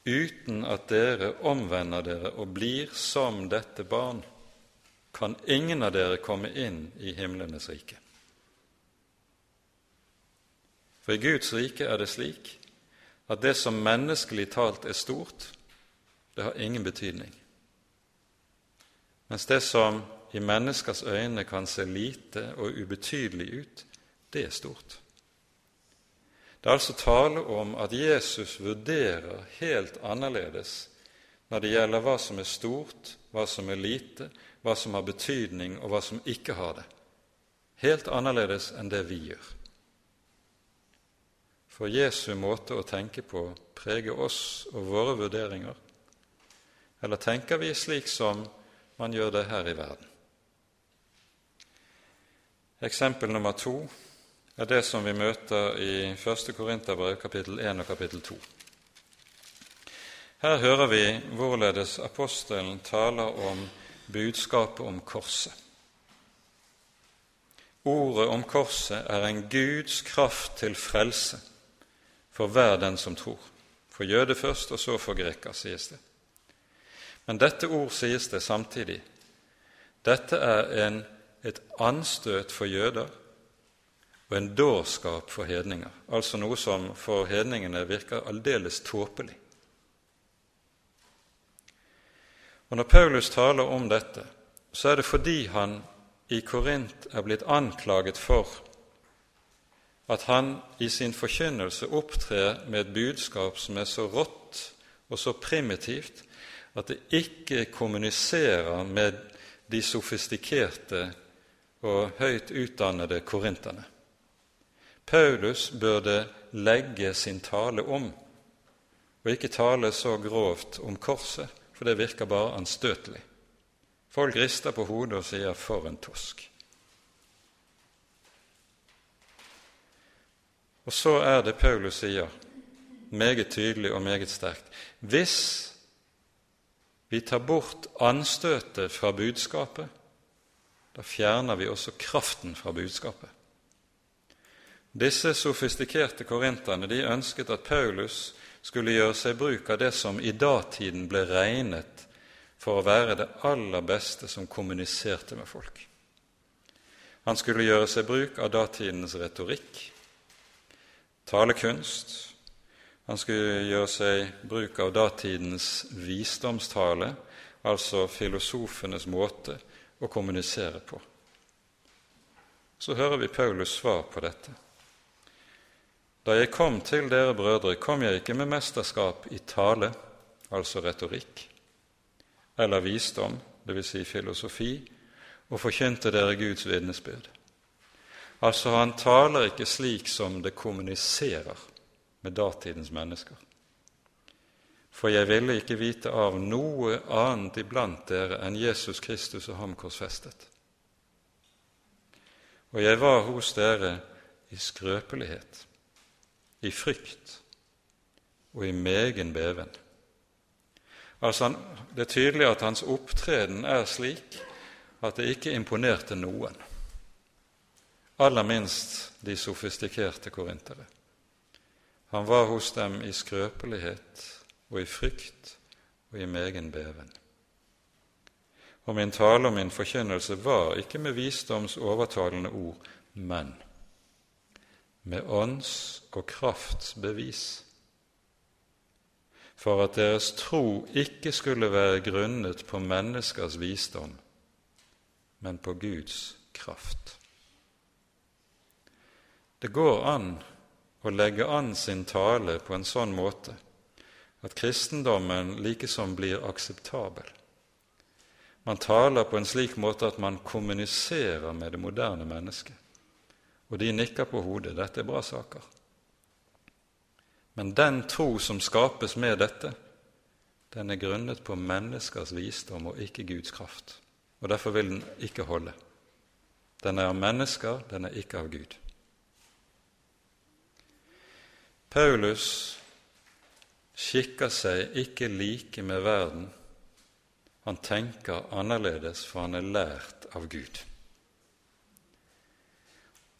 Uten at dere omvender dere og blir som dette barn, kan ingen av dere komme inn i himlenes rike. For i Guds rike er det slik at det som menneskelig talt er stort, det har ingen betydning. Mens det som i menneskers øyne kan se lite og ubetydelig ut, det er stort. Det er altså tale om at Jesus vurderer helt annerledes når det gjelder hva som er stort, hva som er lite, hva som har betydning, og hva som ikke har det. Helt annerledes enn det vi gjør. For Jesu måte å tenke på preger oss og våre vurderinger, eller tenker vi slik som man gjør det her i verden? Eksempel nummer to er det som vi møter i 1. Korinterbrev kapittel 1 og kapittel 2. Her hører vi hvorledes apostelen taler om budskapet om korset. Ordet om korset er en Guds kraft til frelse for hver den som tror. For jøde først, og så for greker, sies det. Men dette ord sies det samtidig. Dette er en, et anstøt for jøder og en dårskap for hedninger, altså noe som for hedningene virker aldeles tåpelig. Og Når Paulus taler om dette, så er det fordi han i Korint er blitt anklaget for at han i sin forkynnelse opptrer med et budskap som er så rått og så primitivt at det ikke kommuniserer med de sofistikerte og høyt utdannede korinterne. Paulus burde legge sin tale om, og ikke tale så grovt om korset, for det virker bare anstøtelig. Folk rister på hodet og sier 'for en tosk'. Og så er det Paulus sier, meget tydelig og meget sterkt Hvis vi tar bort anstøtet fra budskapet, da fjerner vi også kraften fra budskapet. Disse sofistikerte korinterne de ønsket at Paulus skulle gjøre seg bruk av det som i datiden ble regnet for å være det aller beste som kommuniserte med folk. Han skulle gjøre seg bruk av datidens retorikk, talekunst. Han skulle gjøre seg bruk av datidens visdomstale, altså filosofenes måte å kommunisere på. Så hører vi Paulus svar på dette. Da jeg kom til dere brødre, kom jeg ikke med mesterskap i tale, altså retorikk, eller visdom, dvs. Si filosofi, og forkynte dere Guds vitnesbyrd. Altså, han taler ikke slik som det kommuniserer med datidens mennesker. For jeg ville ikke vite av noe annet iblant dere enn Jesus Kristus og ham korsfestet. Og jeg var hos dere i skrøpelighet, i frykt og i megen beven. Altså, Det er tydelig at hans opptreden er slik at det ikke imponerte noen aller minst de sofistikerte korintere. Han var hos dem i skrøpelighet og i frykt og i megen beven. Og min tale og min forkynnelse var ikke med visdoms overtalende ord, men med ånds og krafts bevis, for at deres tro ikke skulle være grunnet på menneskers visdom, men på Guds kraft. Det går an å legge an sin tale på en sånn måte at kristendommen likesom blir akseptabel. Man taler på en slik måte at man kommuniserer med det moderne mennesket. Og de nikker på hodet. Dette er bra saker. Men den tro som skapes med dette, den er grunnet på menneskers visdom og ikke Guds kraft. Og derfor vil den ikke holde. Den er av mennesker, den er ikke av Gud. Paulus skikker seg ikke like med verden. Han tenker annerledes, for han er lært av Gud.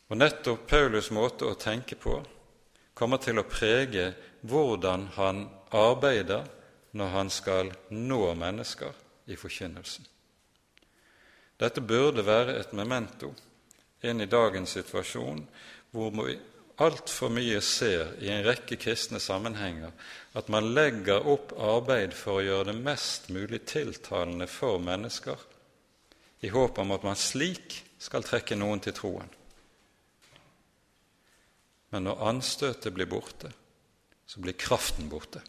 Og nettopp Paulus' måte å tenke på kommer til å prege hvordan han arbeider når han skal nå mennesker i forkynnelsen. Dette burde være et memento inn i dagens situasjon, hvor altfor mye ser i en rekke kristne sammenhenger at man legger opp arbeid for å gjøre det mest mulig tiltalende for mennesker, i håp om at man slik skal trekke noen til troen. Men når anstøtet blir borte, så blir kraften borte.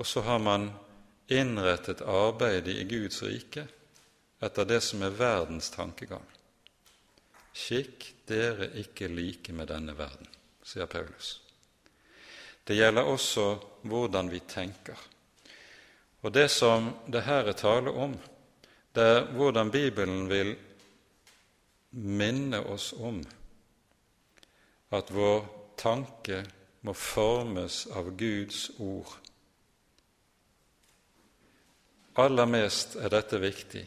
Og så har man innrettet arbeidet i Guds rike etter det som er verdens tankegang. Skikk dere ikke like med denne verden, sier Paulus. Det gjelder også hvordan vi tenker. Og det som det her er tale om, det er hvordan Bibelen vil minne oss om at vår tanke må formes av Guds ord. Aller mest er dette viktig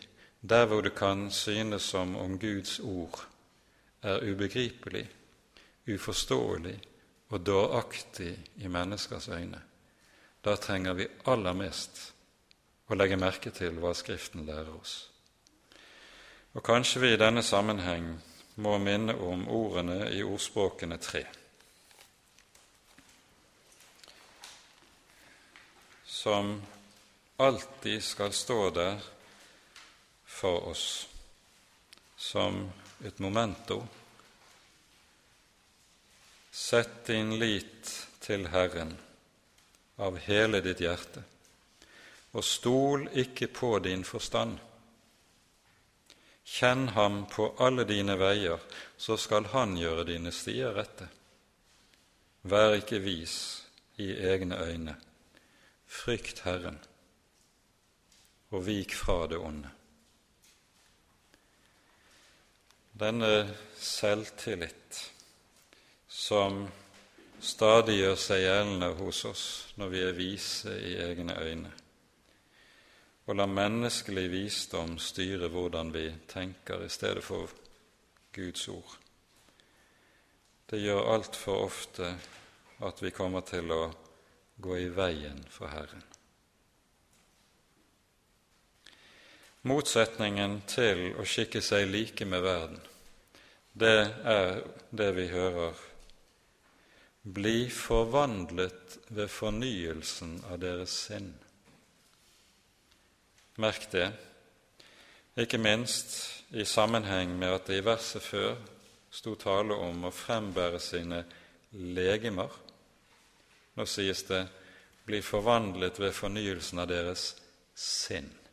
der hvor det kan synes som om Guds ord er ubegripelig, uforståelig og dåraktig i menneskers øyne. Da trenger vi aller mest å legge merke til hva Skriften lærer oss. Og kanskje vi i denne sammenheng må minne om ordene i ordspråkene tre. Som alltid skal stå der for oss som et momento. Sett din lit til Herren av hele ditt hjerte, og stol ikke på din forstand. Kjenn ham på alle dine veier, så skal han gjøre dine stier rette. Vær ikke vis i egne øyne. Frykt Herren, og vik fra det onde. Denne selvtillit som stadig gjør seg gjeldende hos oss når vi er vise i egne øyne og la menneskelig visdom styre hvordan vi tenker, i stedet for Guds ord. Det gjør altfor ofte at vi kommer til å gå i veien for Herren. Motsetningen til å skikke seg like med verden, det er det vi hører bli forvandlet ved fornyelsen av deres sinn. Merk det, ikke minst i sammenheng med at det i verset før sto tale om å frembære sine legemer. Nå sies det 'bli forvandlet ved fornyelsen av deres sinn'.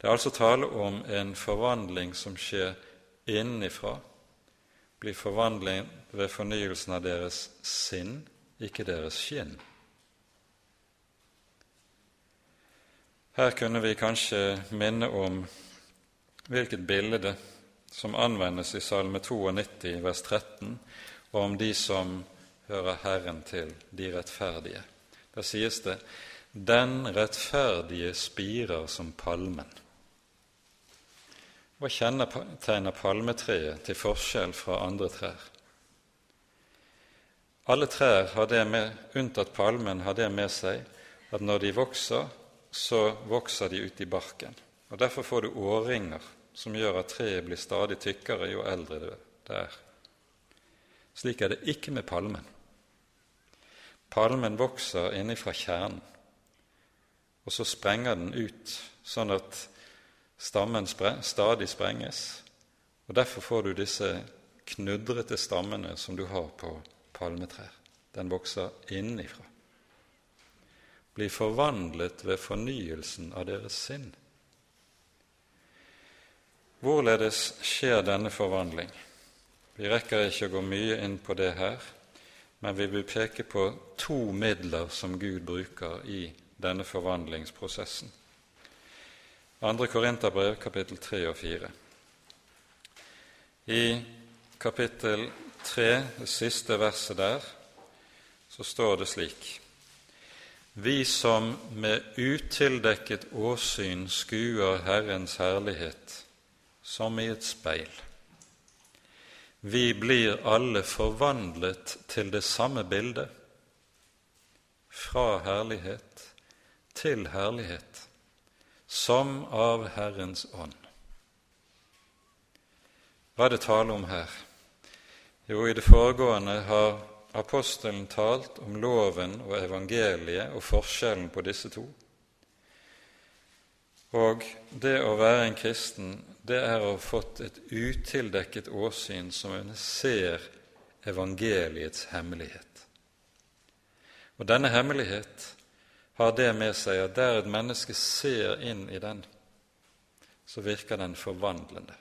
Det er altså tale om en forvandling som skjer innenfra. Blir forvandling ved fornyelsen av deres sinn, ikke deres skinn. Her kunne vi kanskje minne om hvilket bilde som anvendes i Salme 92, vers 13, og om de som hører Herren til, de rettferdige. Der sies det:" Den rettferdige spirer som palmen. Hva kjennetegner palmetreet til forskjell fra andre trær? Alle trær har det med, unntatt palmen, har det med seg at når de vokser, så vokser de ut i barken. Og Derfor får du årringer som gjør at treet blir stadig tykkere jo eldre det er. Slik er det ikke med palmen. Palmen vokser innenfra kjernen, og så sprenger den ut, sånn at stammen stadig sprenges. Og Derfor får du disse knudrete stammene som du har på palmetrær. Den vokser innifra. Blir forvandlet ved fornyelsen av deres sinn. Hvorledes skjer denne forvandling? Vi rekker ikke å gå mye inn på det her, men vi vil peke på to midler som Gud bruker i denne forvandlingsprosessen. 2. Korinterbrev, kapittel 3 og 4. I kapittel 3, det siste verset der, så står det slik Vi som med utildekket åsyn skuer Herrens herlighet, som i et speil. Vi blir alle forvandlet til det samme bildet, fra herlighet til herlighet, som av Herrens ånd. Hva er det tale om her? Jo, i det foregående har apostelen talt om loven og evangeliet og forskjellen på disse to. Og det å være en kristen, det er å ha fått et utildekket åsyn som en ser evangeliets hemmelighet. Og denne hemmelighet har det med seg at der et menneske ser inn i den, så virker den forvandlende.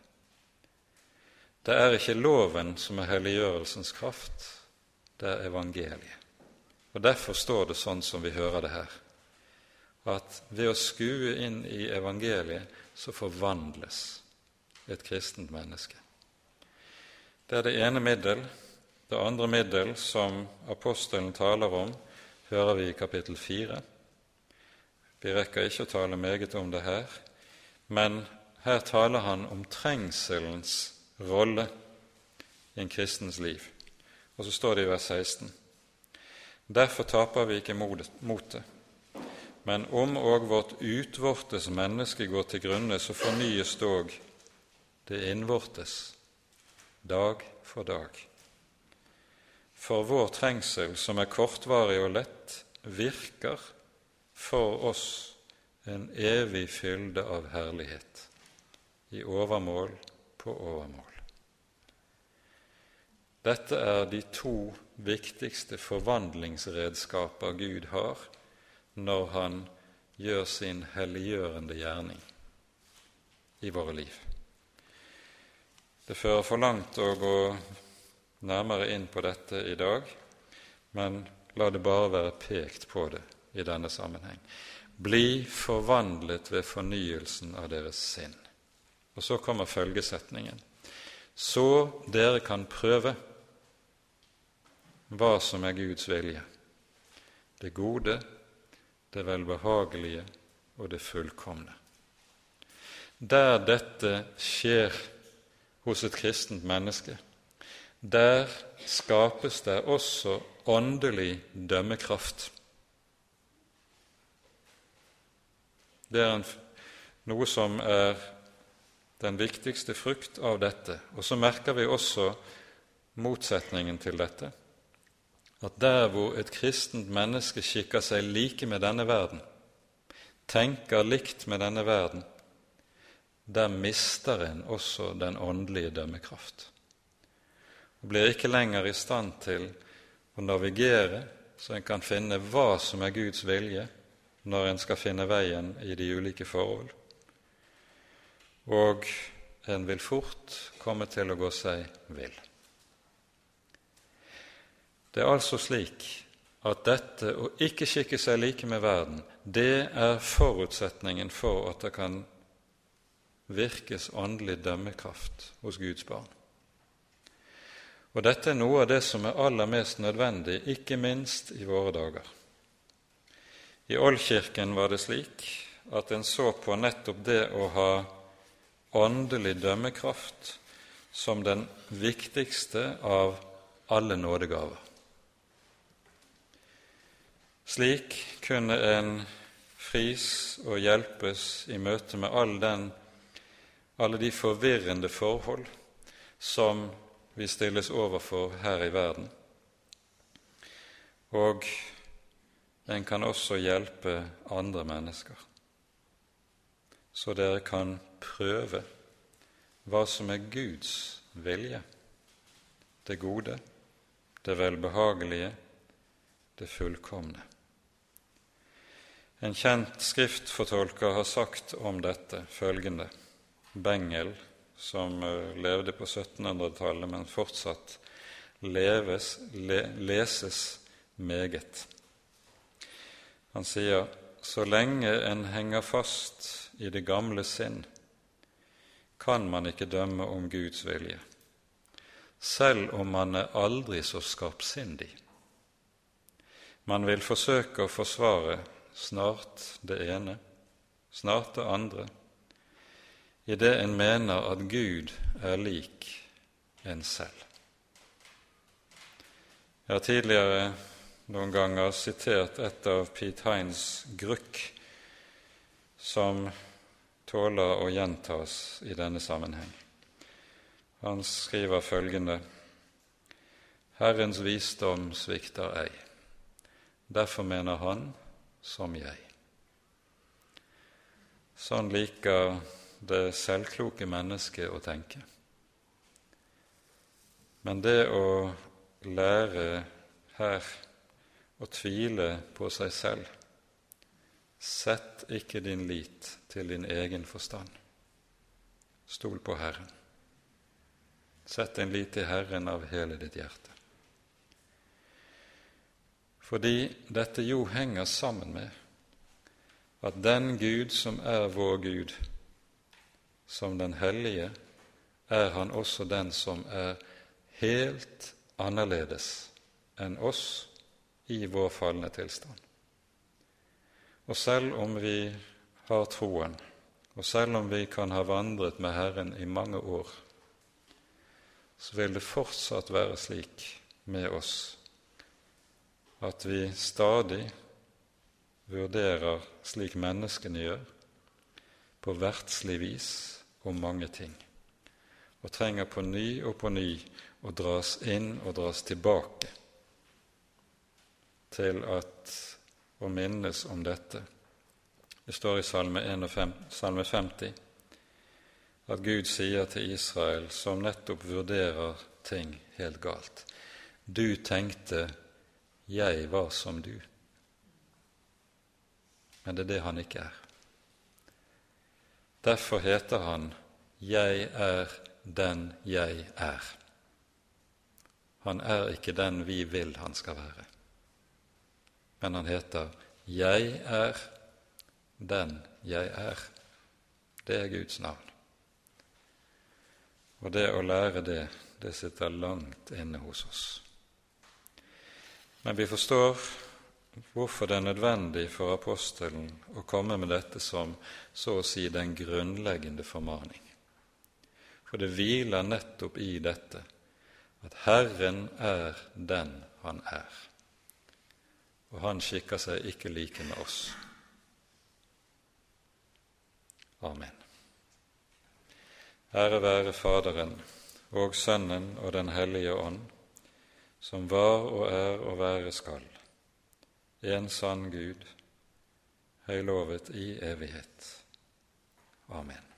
Det er ikke loven som er helliggjørelsens kraft, det er evangeliet. Og Derfor står det sånn som vi hører det her at ved å skue inn i evangeliet så forvandles et kristent menneske. Det er det ene middel. Det andre middel som apostelen taler om, hører vi i kapittel 4. Vi rekker ikke å tale meget om det her, men her taler han om trengselens rolle i en kristens liv. Og så står det i vers 16.: Derfor taper vi ikke motet men om òg vårt utvortes menneske går til grunne, så fornyes dog det innvortes dag for dag. For vår trengsel, som er kortvarig og lett, virker for oss en evig fylde av herlighet, i overmål på overmål. Dette er de to viktigste forvandlingsredskaper Gud har når han gjør sin helliggjørende gjerning i våre liv. Det fører for langt å gå nærmere inn på dette i dag, men la det bare være pekt på det i denne sammenheng. Bli forvandlet ved fornyelsen av deres sinn. Og så kommer følgesetningen. Så dere kan prøve hva som er Guds vilje, det gode, det velbehagelige og det fullkomne. Der dette skjer hos et kristent menneske, der skapes det også åndelig dømmekraft. Det er en, noe som er den viktigste frukt av dette. Og så merker vi også motsetningen til dette at der hvor et kristent menneske skikker seg like med denne verden, tenker likt med denne verden, der mister en også den åndelige dømmekraft. Og blir ikke lenger i stand til å navigere så en kan finne hva som er Guds vilje når en skal finne veien i de ulike forhold. Og en vil fort komme til å gå seg vill. Det er altså slik at dette å ikke skikke seg like med verden, det er forutsetningen for at det kan virkes åndelig dømmekraft hos Guds barn. Og dette er noe av det som er aller mest nødvendig, ikke minst i våre dager. I Oldkirken var det slik at en så på nettopp det å ha åndelig dømmekraft som den viktigste av alle nådegaver. Slik kunne en fris og hjelpes i møte med all den, alle de forvirrende forhold som vi stilles overfor her i verden. Og en kan også hjelpe andre mennesker, så dere kan prøve hva som er Guds vilje, det gode, det velbehagelige, det fullkomne. En kjent skriftfortolker har sagt om dette følgende Bengel, som eh, levde på 1700-tallet, men fortsatt leves, le, leses meget. Han sier så lenge en henger fast i det gamle sinn, kan man ikke dømme om Guds vilje, selv om man er aldri så skarpsindig. Man vil forsøke å forsvare snart det ene, snart det andre, i det en mener at Gud er lik en selv. Jeg har tidligere noen ganger sitert et av Pete Hines grukk som tåler å gjentas i denne sammenheng. Han skriver følgende Herrens visdom svikter ei. Derfor mener han som jeg. Sånn liker det selvkloke mennesket å tenke. Men det å lære her å tvile på seg selv Sett ikke din lit til din egen forstand. Stol på Herren. Sett din lit til Herren av hele ditt hjerte fordi dette jo henger sammen med at den Gud som er vår Gud, som den hellige, er han også den som er helt annerledes enn oss i vår falne tilstand. Og selv om vi har troen, og selv om vi kan ha vandret med Herren i mange år, så vil det fortsatt være slik med oss at vi stadig vurderer slik menneskene gjør, på verdslig vis om mange ting, og trenger på ny og på ny å dras inn og dras tilbake til at å minnes om dette. Det står i Salme, 51, salme 50 at Gud sier til Israel, som nettopp vurderer ting helt galt, du tenkte 'Jeg var som du'. Men det er det han ikke er. Derfor heter han 'Jeg er den jeg er'. Han er ikke den vi vil han skal være, men han heter 'Jeg er den jeg er'. Det er Guds navn. Og det å lære det, det sitter langt inne hos oss. Men vi forstår hvorfor det er nødvendig for apostelen å komme med dette som så å si den grunnleggende formaning. For det hviler nettopp i dette at Herren er den Han er, og Han skikker seg ikke like med oss. Amen. Ære være Faderen og Sønnen og Den hellige ånd som var og er og være skal, en sann Gud, høylovet i evighet. Amen.